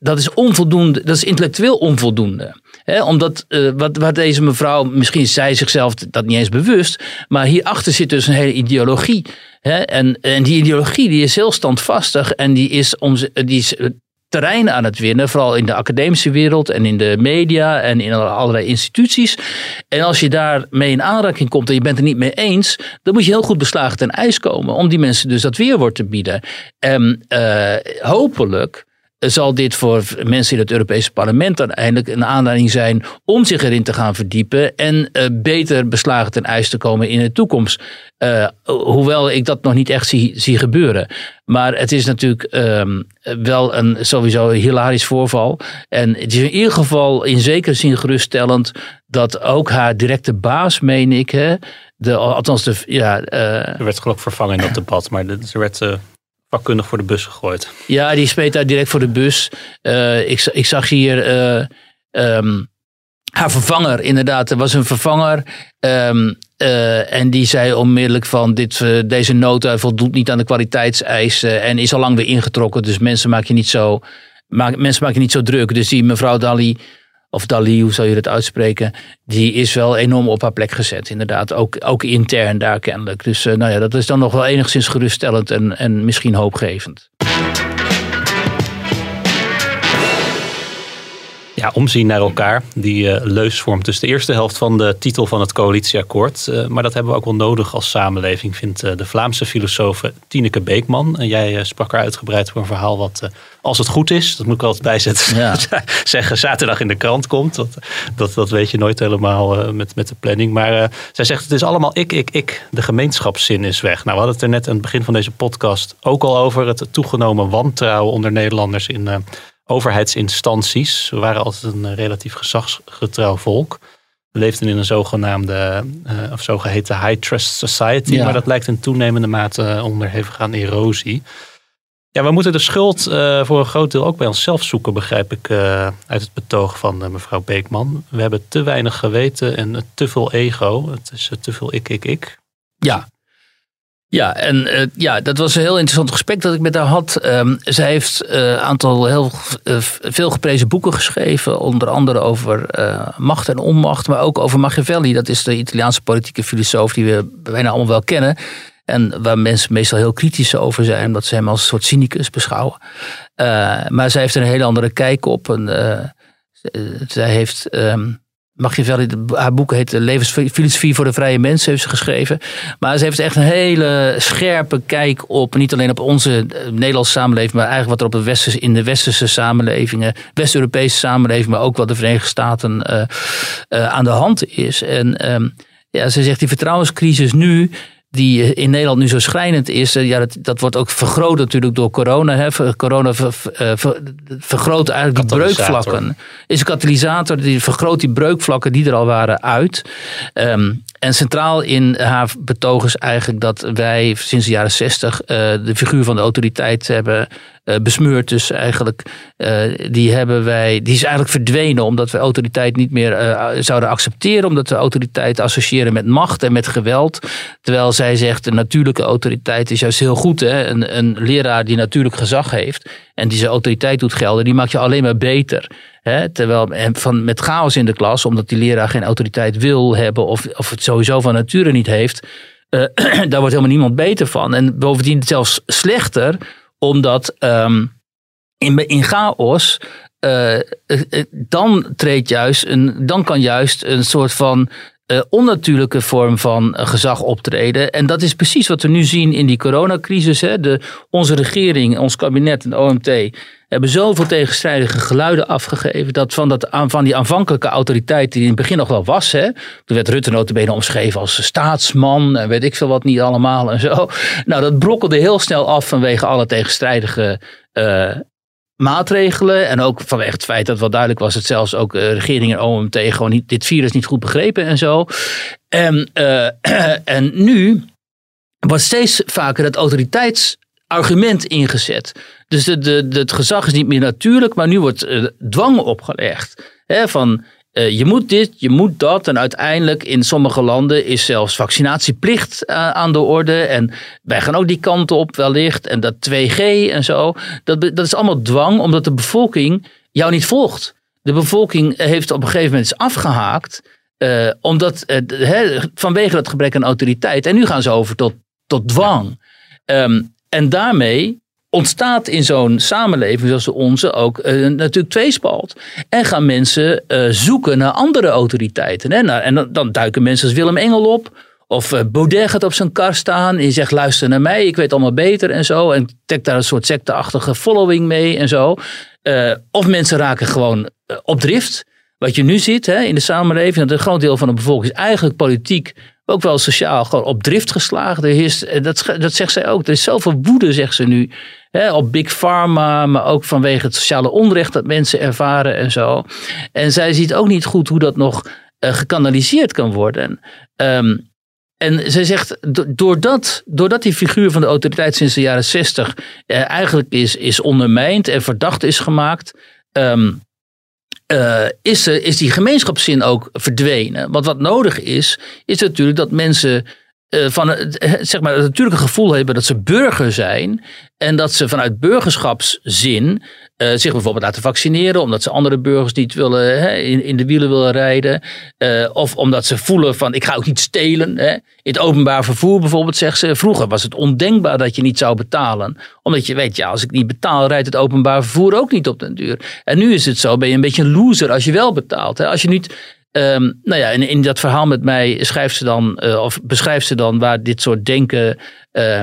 dat is onvoldoende, dat is intellectueel onvoldoende. Omdat wat, wat deze mevrouw, misschien is zij zichzelf dat niet eens bewust, maar hierachter zit dus een hele ideologie. En, en die ideologie die is heel standvastig en die is, om, die is terrein aan het winnen, vooral in de academische wereld en in de media en in allerlei instituties. En als je daarmee in aanraking komt en je bent het niet mee eens, dan moet je heel goed beslagen ten ijs komen om die mensen dus dat weerwoord te bieden. En uh, hopelijk zal dit voor mensen in het Europese parlement uiteindelijk een aanleiding zijn om zich erin te gaan verdiepen en uh, beter beslagen ten ijs te komen in de toekomst. Uh, hoewel ik dat nog niet echt zie, gebeuren. Maar het is natuurlijk um, wel een sowieso hilarisch voorval. En het is in ieder geval in zekere zin geruststellend dat ook haar directe baas, meen ik, hè, de, althans de, ja... Uh, er werd geloof vervangen in dat debat, maar ze werd vakkundig voor de bus gegooid. Ja, die speet daar direct voor de bus. Uh, ik, ik, zag hier uh, um, haar vervanger, inderdaad. Er was een vervanger. Um, uh, en die zei onmiddellijk van dit, deze nota voldoet niet aan de kwaliteitseisen. En is al lang weer ingetrokken. Dus mensen maak je niet zo, maak, mensen maak je niet zo druk. Dus die mevrouw Dali of Dali, hoe zou je dat uitspreken, die is wel enorm op haar plek gezet. Inderdaad, ook, ook intern daar kennelijk. Dus uh, nou ja, dat is dan nog wel enigszins geruststellend en, en misschien hoopgevend. Ja, omzien naar elkaar. Die uh, leus vormt dus de eerste helft van de titel van het coalitieakkoord. Uh, maar dat hebben we ook wel nodig als samenleving, vindt uh, de Vlaamse filosoof Tineke Beekman. En jij sprak er uitgebreid voor een verhaal wat, als het goed is, dat moet ik altijd bijzetten, ja. zeggen, zaterdag in de krant komt. Dat, dat, dat weet je nooit helemaal met, met de planning. Maar zij zegt, het is allemaal ik, ik, ik. De gemeenschapszin is weg. Nou, we hadden het er net aan het begin van deze podcast ook al over. Het toegenomen wantrouwen onder Nederlanders in overheidsinstanties. We waren altijd een relatief gezagsgetrouw volk. We leefden in een zogenaamde, uh, of zogeheten high trust society. Maar dat lijkt in toenemende mate onderhevig aan erosie. Ja, we moeten de schuld uh, voor een groot deel ook bij onszelf zoeken, begrijp ik uh, uit het betoog van mevrouw Beekman. We hebben te weinig geweten en te veel ego. Het is te veel ik, ik, ik. Ja, ja, en uh, ja, dat was een heel interessant gesprek dat ik met haar had. Um, zij heeft een uh, aantal heel uh, veel geprezen boeken geschreven. Onder andere over macht en onmacht, maar ook over Machiavelli. Dat is de Italiaanse politieke filosoof die we bijna allemaal wel kennen. En waar mensen meestal heel kritisch over zijn, omdat ze hem als een soort cynicus beschouwen. maar zij heeft een hele andere kijk op. En, zij heeft... Um, Machiavelli, haar boek heet Levensfilosofie voor de vrije mensen, heeft ze geschreven. Maar ze heeft echt een hele scherpe kijk op, niet alleen op onze eh, Nederlandse samenleving, maar eigenlijk wat er op de westerse, in de westerse samenlevingen, West-Europese samenleving, maar ook wat de Verenigde Staten uh, aan de hand is. En um, ja, ze zegt die vertrouwenscrisis nu, die in Nederland nu zo schrijnend is, ja, dat, dat wordt ook vergroot natuurlijk door corona. Hè. Corona ver, ver, vergroot eigenlijk die breukvlakken. Is een katalysator, die vergroot die breukvlakken die er al waren uit. Um, en centraal in haar betoog is eigenlijk dat wij sinds de jaren zestig uh, de figuur van de autoriteit hebben uh, besmeurd. Dus eigenlijk, uh, die, hebben wij, die is eigenlijk verdwenen omdat we autoriteit niet meer zouden accepteren. Omdat we autoriteit associëren met macht en met geweld. Terwijl zij zegt, de natuurlijke autoriteit is juist heel goed. Hè? Een, een leraar die natuurlijk gezag heeft en die zijn autoriteit doet gelden, die maakt je alleen maar beter. Hè, terwijl van, met chaos in de klas, omdat die leraar geen autoriteit wil hebben of, of het sowieso van nature niet heeft, uh, daar wordt helemaal niemand beter van. En bovendien zelfs slechter, omdat um, in, in chaos uh, dan treedt juist een, dan kan juist een soort van uh, onnatuurlijke vorm van uh, gezag optreden. En dat is precies wat we nu zien in die coronacrisis. Hè. De, onze regering, ons kabinet en de OMT hebben zoveel tegenstrijdige geluiden afgegeven. Dat van, dat, van die aanvankelijke autoriteit die in het begin nog wel was. Hè, toen werd Rutte notabene omschreven als staatsman en weet ik veel wat niet allemaal en zo. Nou, dat brokkelde heel snel af vanwege alle tegenstrijdige uh, maatregelen. En ook vanwege het feit dat wel duidelijk was dat zelfs ook uh, regering en OMT gewoon niet, dit virus niet goed begrepen en zo. En, uh, en nu wordt steeds vaker het autoriteitsargument ingezet. Dus de, de, het gezag is niet meer natuurlijk, maar nu wordt uh, dwang opgelegd. Hè, van uh, je moet dit, je moet dat. En uiteindelijk in sommige landen is zelfs vaccinatieplicht uh, aan de orde. En wij gaan ook die kant op wellicht. En dat 2G en zo. Dat, dat is allemaal dwang omdat de bevolking jou niet volgt. De bevolking heeft op een gegeven moment is afgehaakt. Uh, omdat, vanwege dat gebrek aan autoriteit. En nu gaan ze over tot, tot dwang. Um, en daarmee ontstaat in zo'n samenleving zoals de onze ook uh, natuurlijk tweespalt. En gaan mensen uh, zoeken naar andere autoriteiten. Hè? Nou, en dan, dan, duiken mensen als Willem Engel op. Of uh, Baudet gaat op zijn kar staan en zegt luister naar mij, ik weet allemaal beter en zo. En trekt daar een soort secteachtige following mee en zo. of mensen raken gewoon op drift. Wat je nu ziet hè, in de samenleving, dat een groot deel van de bevolking is eigenlijk politiek ook wel sociaal gewoon op drift geslagen. Er is, dat, dat zegt zij ook. Er is zoveel woede, zegt ze nu. Hè, op Big Pharma, maar ook vanwege het sociale onrecht dat mensen ervaren en zo. En zij ziet ook niet goed hoe dat nog uh, gekanaliseerd kan worden. Um, en zij zegt, doordat, doordat die figuur van de autoriteit sinds de jaren zestig eh, eigenlijk is, is ondermijnd en verdacht is gemaakt, um, uh, is, is die gemeenschapszin ook verdwenen. Want wat nodig is, is natuurlijk dat mensen uh, van het, zeg maar, het natuurlijke gevoel hebben dat ze burger zijn. En dat ze vanuit burgerschapszin uh, zich bijvoorbeeld laten vaccineren. Omdat ze andere burgers niet willen, hè, in, in de wielen willen rijden. Uh, of omdat ze voelen van ik ga ook niet stelen. Hè. In het openbaar vervoer bijvoorbeeld zegt ze. Vroeger was het ondenkbaar dat je niet zou betalen. Omdat je weet, ja als ik niet betaal rijdt het openbaar vervoer ook niet op den duur. En nu is het zo, ben je een beetje een loser als je wel betaalt. Hè. Als je niet Um, nou ja, in, in dat verhaal met mij schrijft ze dan, uh, of beschrijft ze dan waar dit soort denken uh,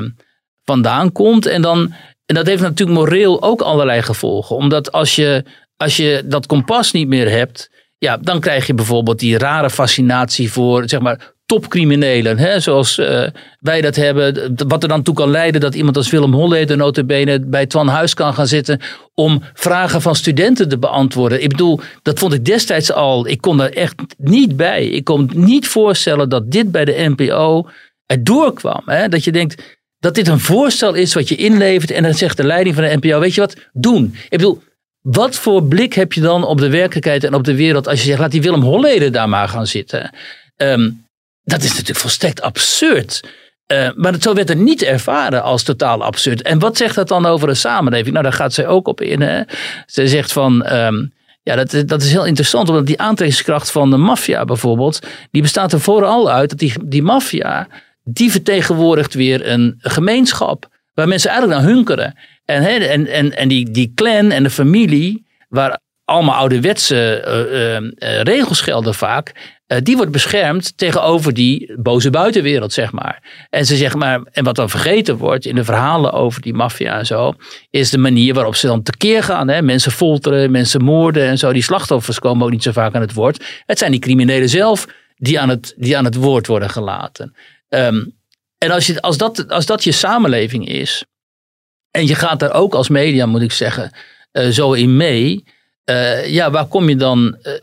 vandaan komt. En, dan, en dat heeft natuurlijk moreel ook allerlei gevolgen. Omdat als je, als je dat kompas niet meer hebt, ja, dan krijg je bijvoorbeeld die rare fascinatie voor zeg maar, topcriminelen, hè, zoals uh, wij dat hebben. Wat er dan toe kan leiden dat iemand als Willem Holleder notabene bij Twan Huis kan gaan zitten om vragen van studenten te beantwoorden. Ik bedoel, dat vond ik destijds al, ik kon er echt niet bij. Ik kon niet voorstellen dat dit bij de NPO erdoor kwam. Hè? Dat je denkt dat dit een voorstel is wat je inlevert en dan zegt de leiding van de NPO, weet je wat, doen. Ik bedoel, wat voor blik heb je dan op de werkelijkheid en op de wereld als je zegt, laat die Willem Holleder daar maar gaan zitten. Um, dat is natuurlijk volstrekt absurd. Uh, maar zo werd er niet ervaren als totaal absurd. En wat zegt dat dan over een samenleving? Nou, daar gaat zij ook op in. Hè? Ze zegt van. Um, ja, dat, dat is heel interessant, omdat die aantrekkingskracht van de maffia bijvoorbeeld, die bestaat er vooral uit dat die, die maffia, die vertegenwoordigt weer een gemeenschap waar mensen eigenlijk naar hunkeren. En, hè, en, en, en die, die clan en de familie, waar allemaal ouderwetse uh, regels gelden vaak, die wordt beschermd tegenover die boze buitenwereld, zeg maar. En ze zeggen maar, en wat dan vergeten wordt in de verhalen over die maffia en zo, is de manier waarop ze dan tekeer gaan. Hè? Mensen folteren, mensen moorden en zo. Die slachtoffers komen ook niet zo vaak aan het woord. Het zijn die criminelen zelf die aan het, die aan het woord worden gelaten. Um, en als, je, als, dat, als dat je samenleving is, en je gaat daar ook als media, moet ik zeggen, uh, zo in mee. Uh, ja, waar kom je dan uh,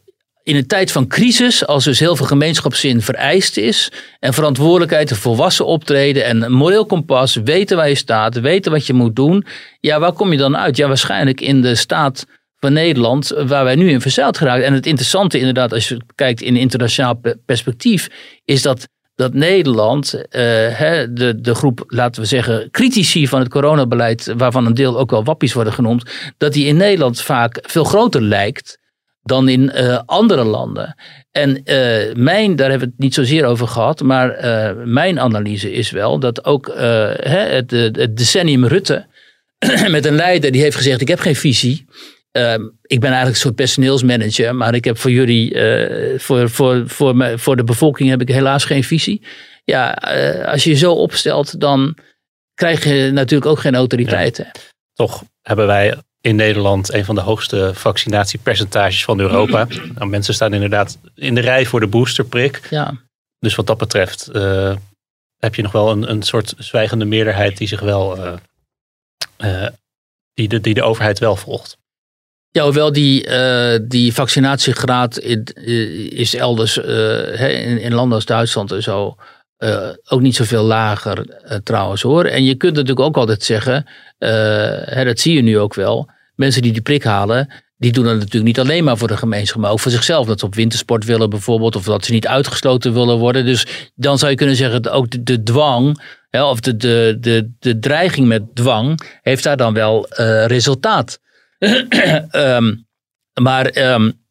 in een tijd van crisis, als dus heel veel gemeenschapszin vereist is en verantwoordelijkheid, een volwassen optreden en moreel kompas, weten waar je staat, weten wat je moet doen, ja, waar kom je dan uit? Ja, waarschijnlijk in de staat van Nederland waar wij nu in verzeild geraakt. En het interessante inderdaad, als je kijkt in internationaal perspectief, is dat dat Nederland, uh, de, de groep, laten we zeggen, critici van het coronabeleid, waarvan een deel ook wel wappies worden genoemd, dat die in Nederland vaak veel groter lijkt dan in uh, andere landen. En uh, mijn, daar hebben we het niet zozeer over gehad, maar mijn analyse is wel dat ook het, decennium Rutte, met een leider die heeft gezegd: Ik heb geen visie. Ehm, ik ben eigenlijk een soort personeelsmanager, maar ik heb voor jullie, voor, voor, voor, me, voor de bevolking heb ik helaas geen visie. Ja, als je je zo opstelt, dan krijg je natuurlijk ook geen autoriteiten. Toch hebben wij in Nederland een van de hoogste vaccinatiepercentages van Europa. nou, mensen staan inderdaad in de rij voor de boosterprik. Ja. Dus wat dat betreft uh, heb je nog wel een, een soort zwijgende meerderheid die zich wel die, de, die de overheid wel volgt. Ja, hoewel die, die vaccinatiegraad in, is elders in, in landen als Duitsland en zo ook niet zoveel lager trouwens hoor. En je kunt natuurlijk ook altijd zeggen, hè, dat zie je nu ook wel mensen die die prik halen, die doen dat natuurlijk niet alleen maar voor de gemeenschap, maar ook voor zichzelf. Dat ze op wintersport willen bijvoorbeeld, of dat ze niet uitgesloten willen worden. Dus dan zou je kunnen zeggen, dat ook de, dwang, hè, of de, de, de, de dreiging met dwang, heeft daar dan wel resultaat. Um, maar um,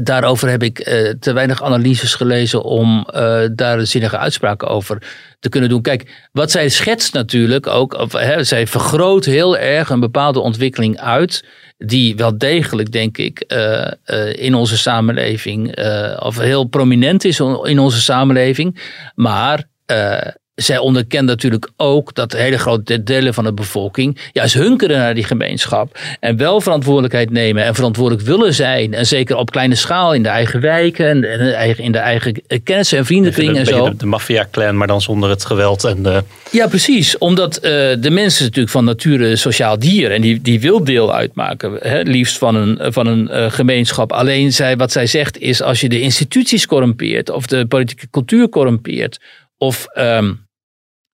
daarover heb ik eh, te weinig analyses gelezen om eh, daar zinnige uitspraken over te kunnen doen. Kijk, wat zij schetst natuurlijk ook, zij vergroot heel erg een bepaalde ontwikkeling uit, die wel degelijk, denk ik, eh, in onze samenleving, of heel prominent is in onze samenleving. Maar zij onderkent natuurlijk ook dat hele grote delen van de bevolking juist hunkeren naar die gemeenschap. En wel verantwoordelijkheid nemen en verantwoordelijk willen zijn. En zeker op kleine schaal in de eigen wijken en in de eigen kennissen en vriendenkring en zo. de, de maffia-clan, maar dan zonder het geweld en de... Ja, precies. Omdat eh, de mens is natuurlijk van nature sociaal dier. En die, die wil deel uitmaken, hè, liefst van een, van een eh, gemeenschap. Alleen zij, wat zij zegt is, als je de instituties corrumpeert... of de politieke cultuur corrumpeert... of ehm,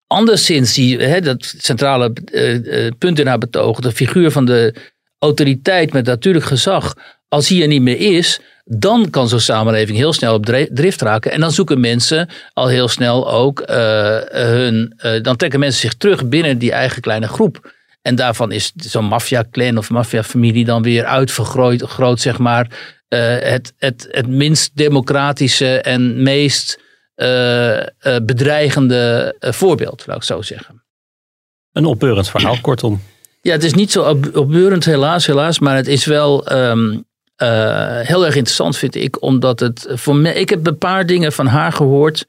anderszins die, dat centrale eh, eh, punt in haar betoog... de figuur van de autoriteit met natuurlijk gezag... als die er niet meer is, dan kan zo'n samenleving heel snel op drift raken. En dan zoeken mensen al heel snel ook eh, hun. dan trekken mensen zich terug binnen die eigen kleine groep. En daarvan is zo'n maffia-clan of maffia-familie dan weer uitvergroot, groot, zeg maar. het, het, het minst democratische en meest bedreigende eh, voorbeeld, laat ik zo zeggen. Een opbeurend verhaal, kortom. Ja, het is niet zo op- opbeurend, helaas, helaas. Maar het is wel ehm, eh, heel erg interessant, vind ik. Omdat het voor mij. Ik heb een paar dingen van haar gehoord.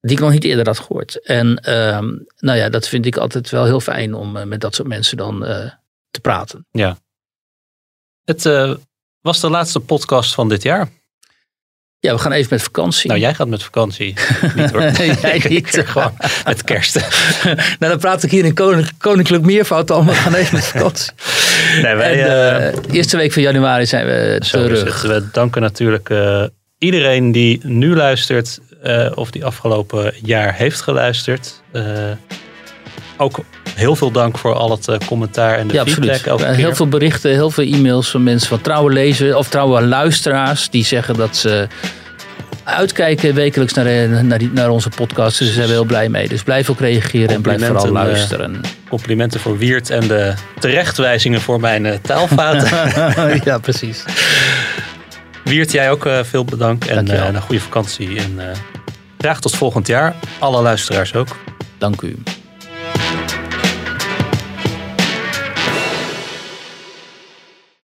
die ik nog niet eerder had gehoord. En ehm, nou ja, dat vind ik altijd wel heel fijn om eh, met dat soort mensen dan eh, te praten. Ja. Het eh, was de laatste podcast van dit jaar. Ja, we gaan even met vakantie. Nou, jij gaat met vakantie. niet hoor. Jij niet. Gewoon met kerst. nou, dan praat ik hier in Koninklijk, Koninklijk Meervoud al. We gaan even met vakantie. Nee, wij, en, eh, de eerste week van januari zijn we terug. We danken natuurlijk eh, iedereen die nu luistert eh, of die afgelopen jaar heeft geluisterd. Eh, ook heel veel dank voor al het eh, commentaar en de Ja, feedback. absoluut. keer. Heel veel berichten, heel veel e-mails van mensen, van trouwe lezers of trouwe luisteraars. die zeggen dat ze uitkijken wekelijks naar, eh, naar, die, naar onze podcast. Dus daar zijn we heel blij mee. Dus blijf ook reageren en blijf vooral eh, luisteren. complimenten voor Wiert en de terechtwijzingen voor mijn taalfouten. ja, precies. Wiert, jij ook veel bedankt en een goede vakantie. En graag tot volgend jaar. Alle luisteraars ook. Dank u.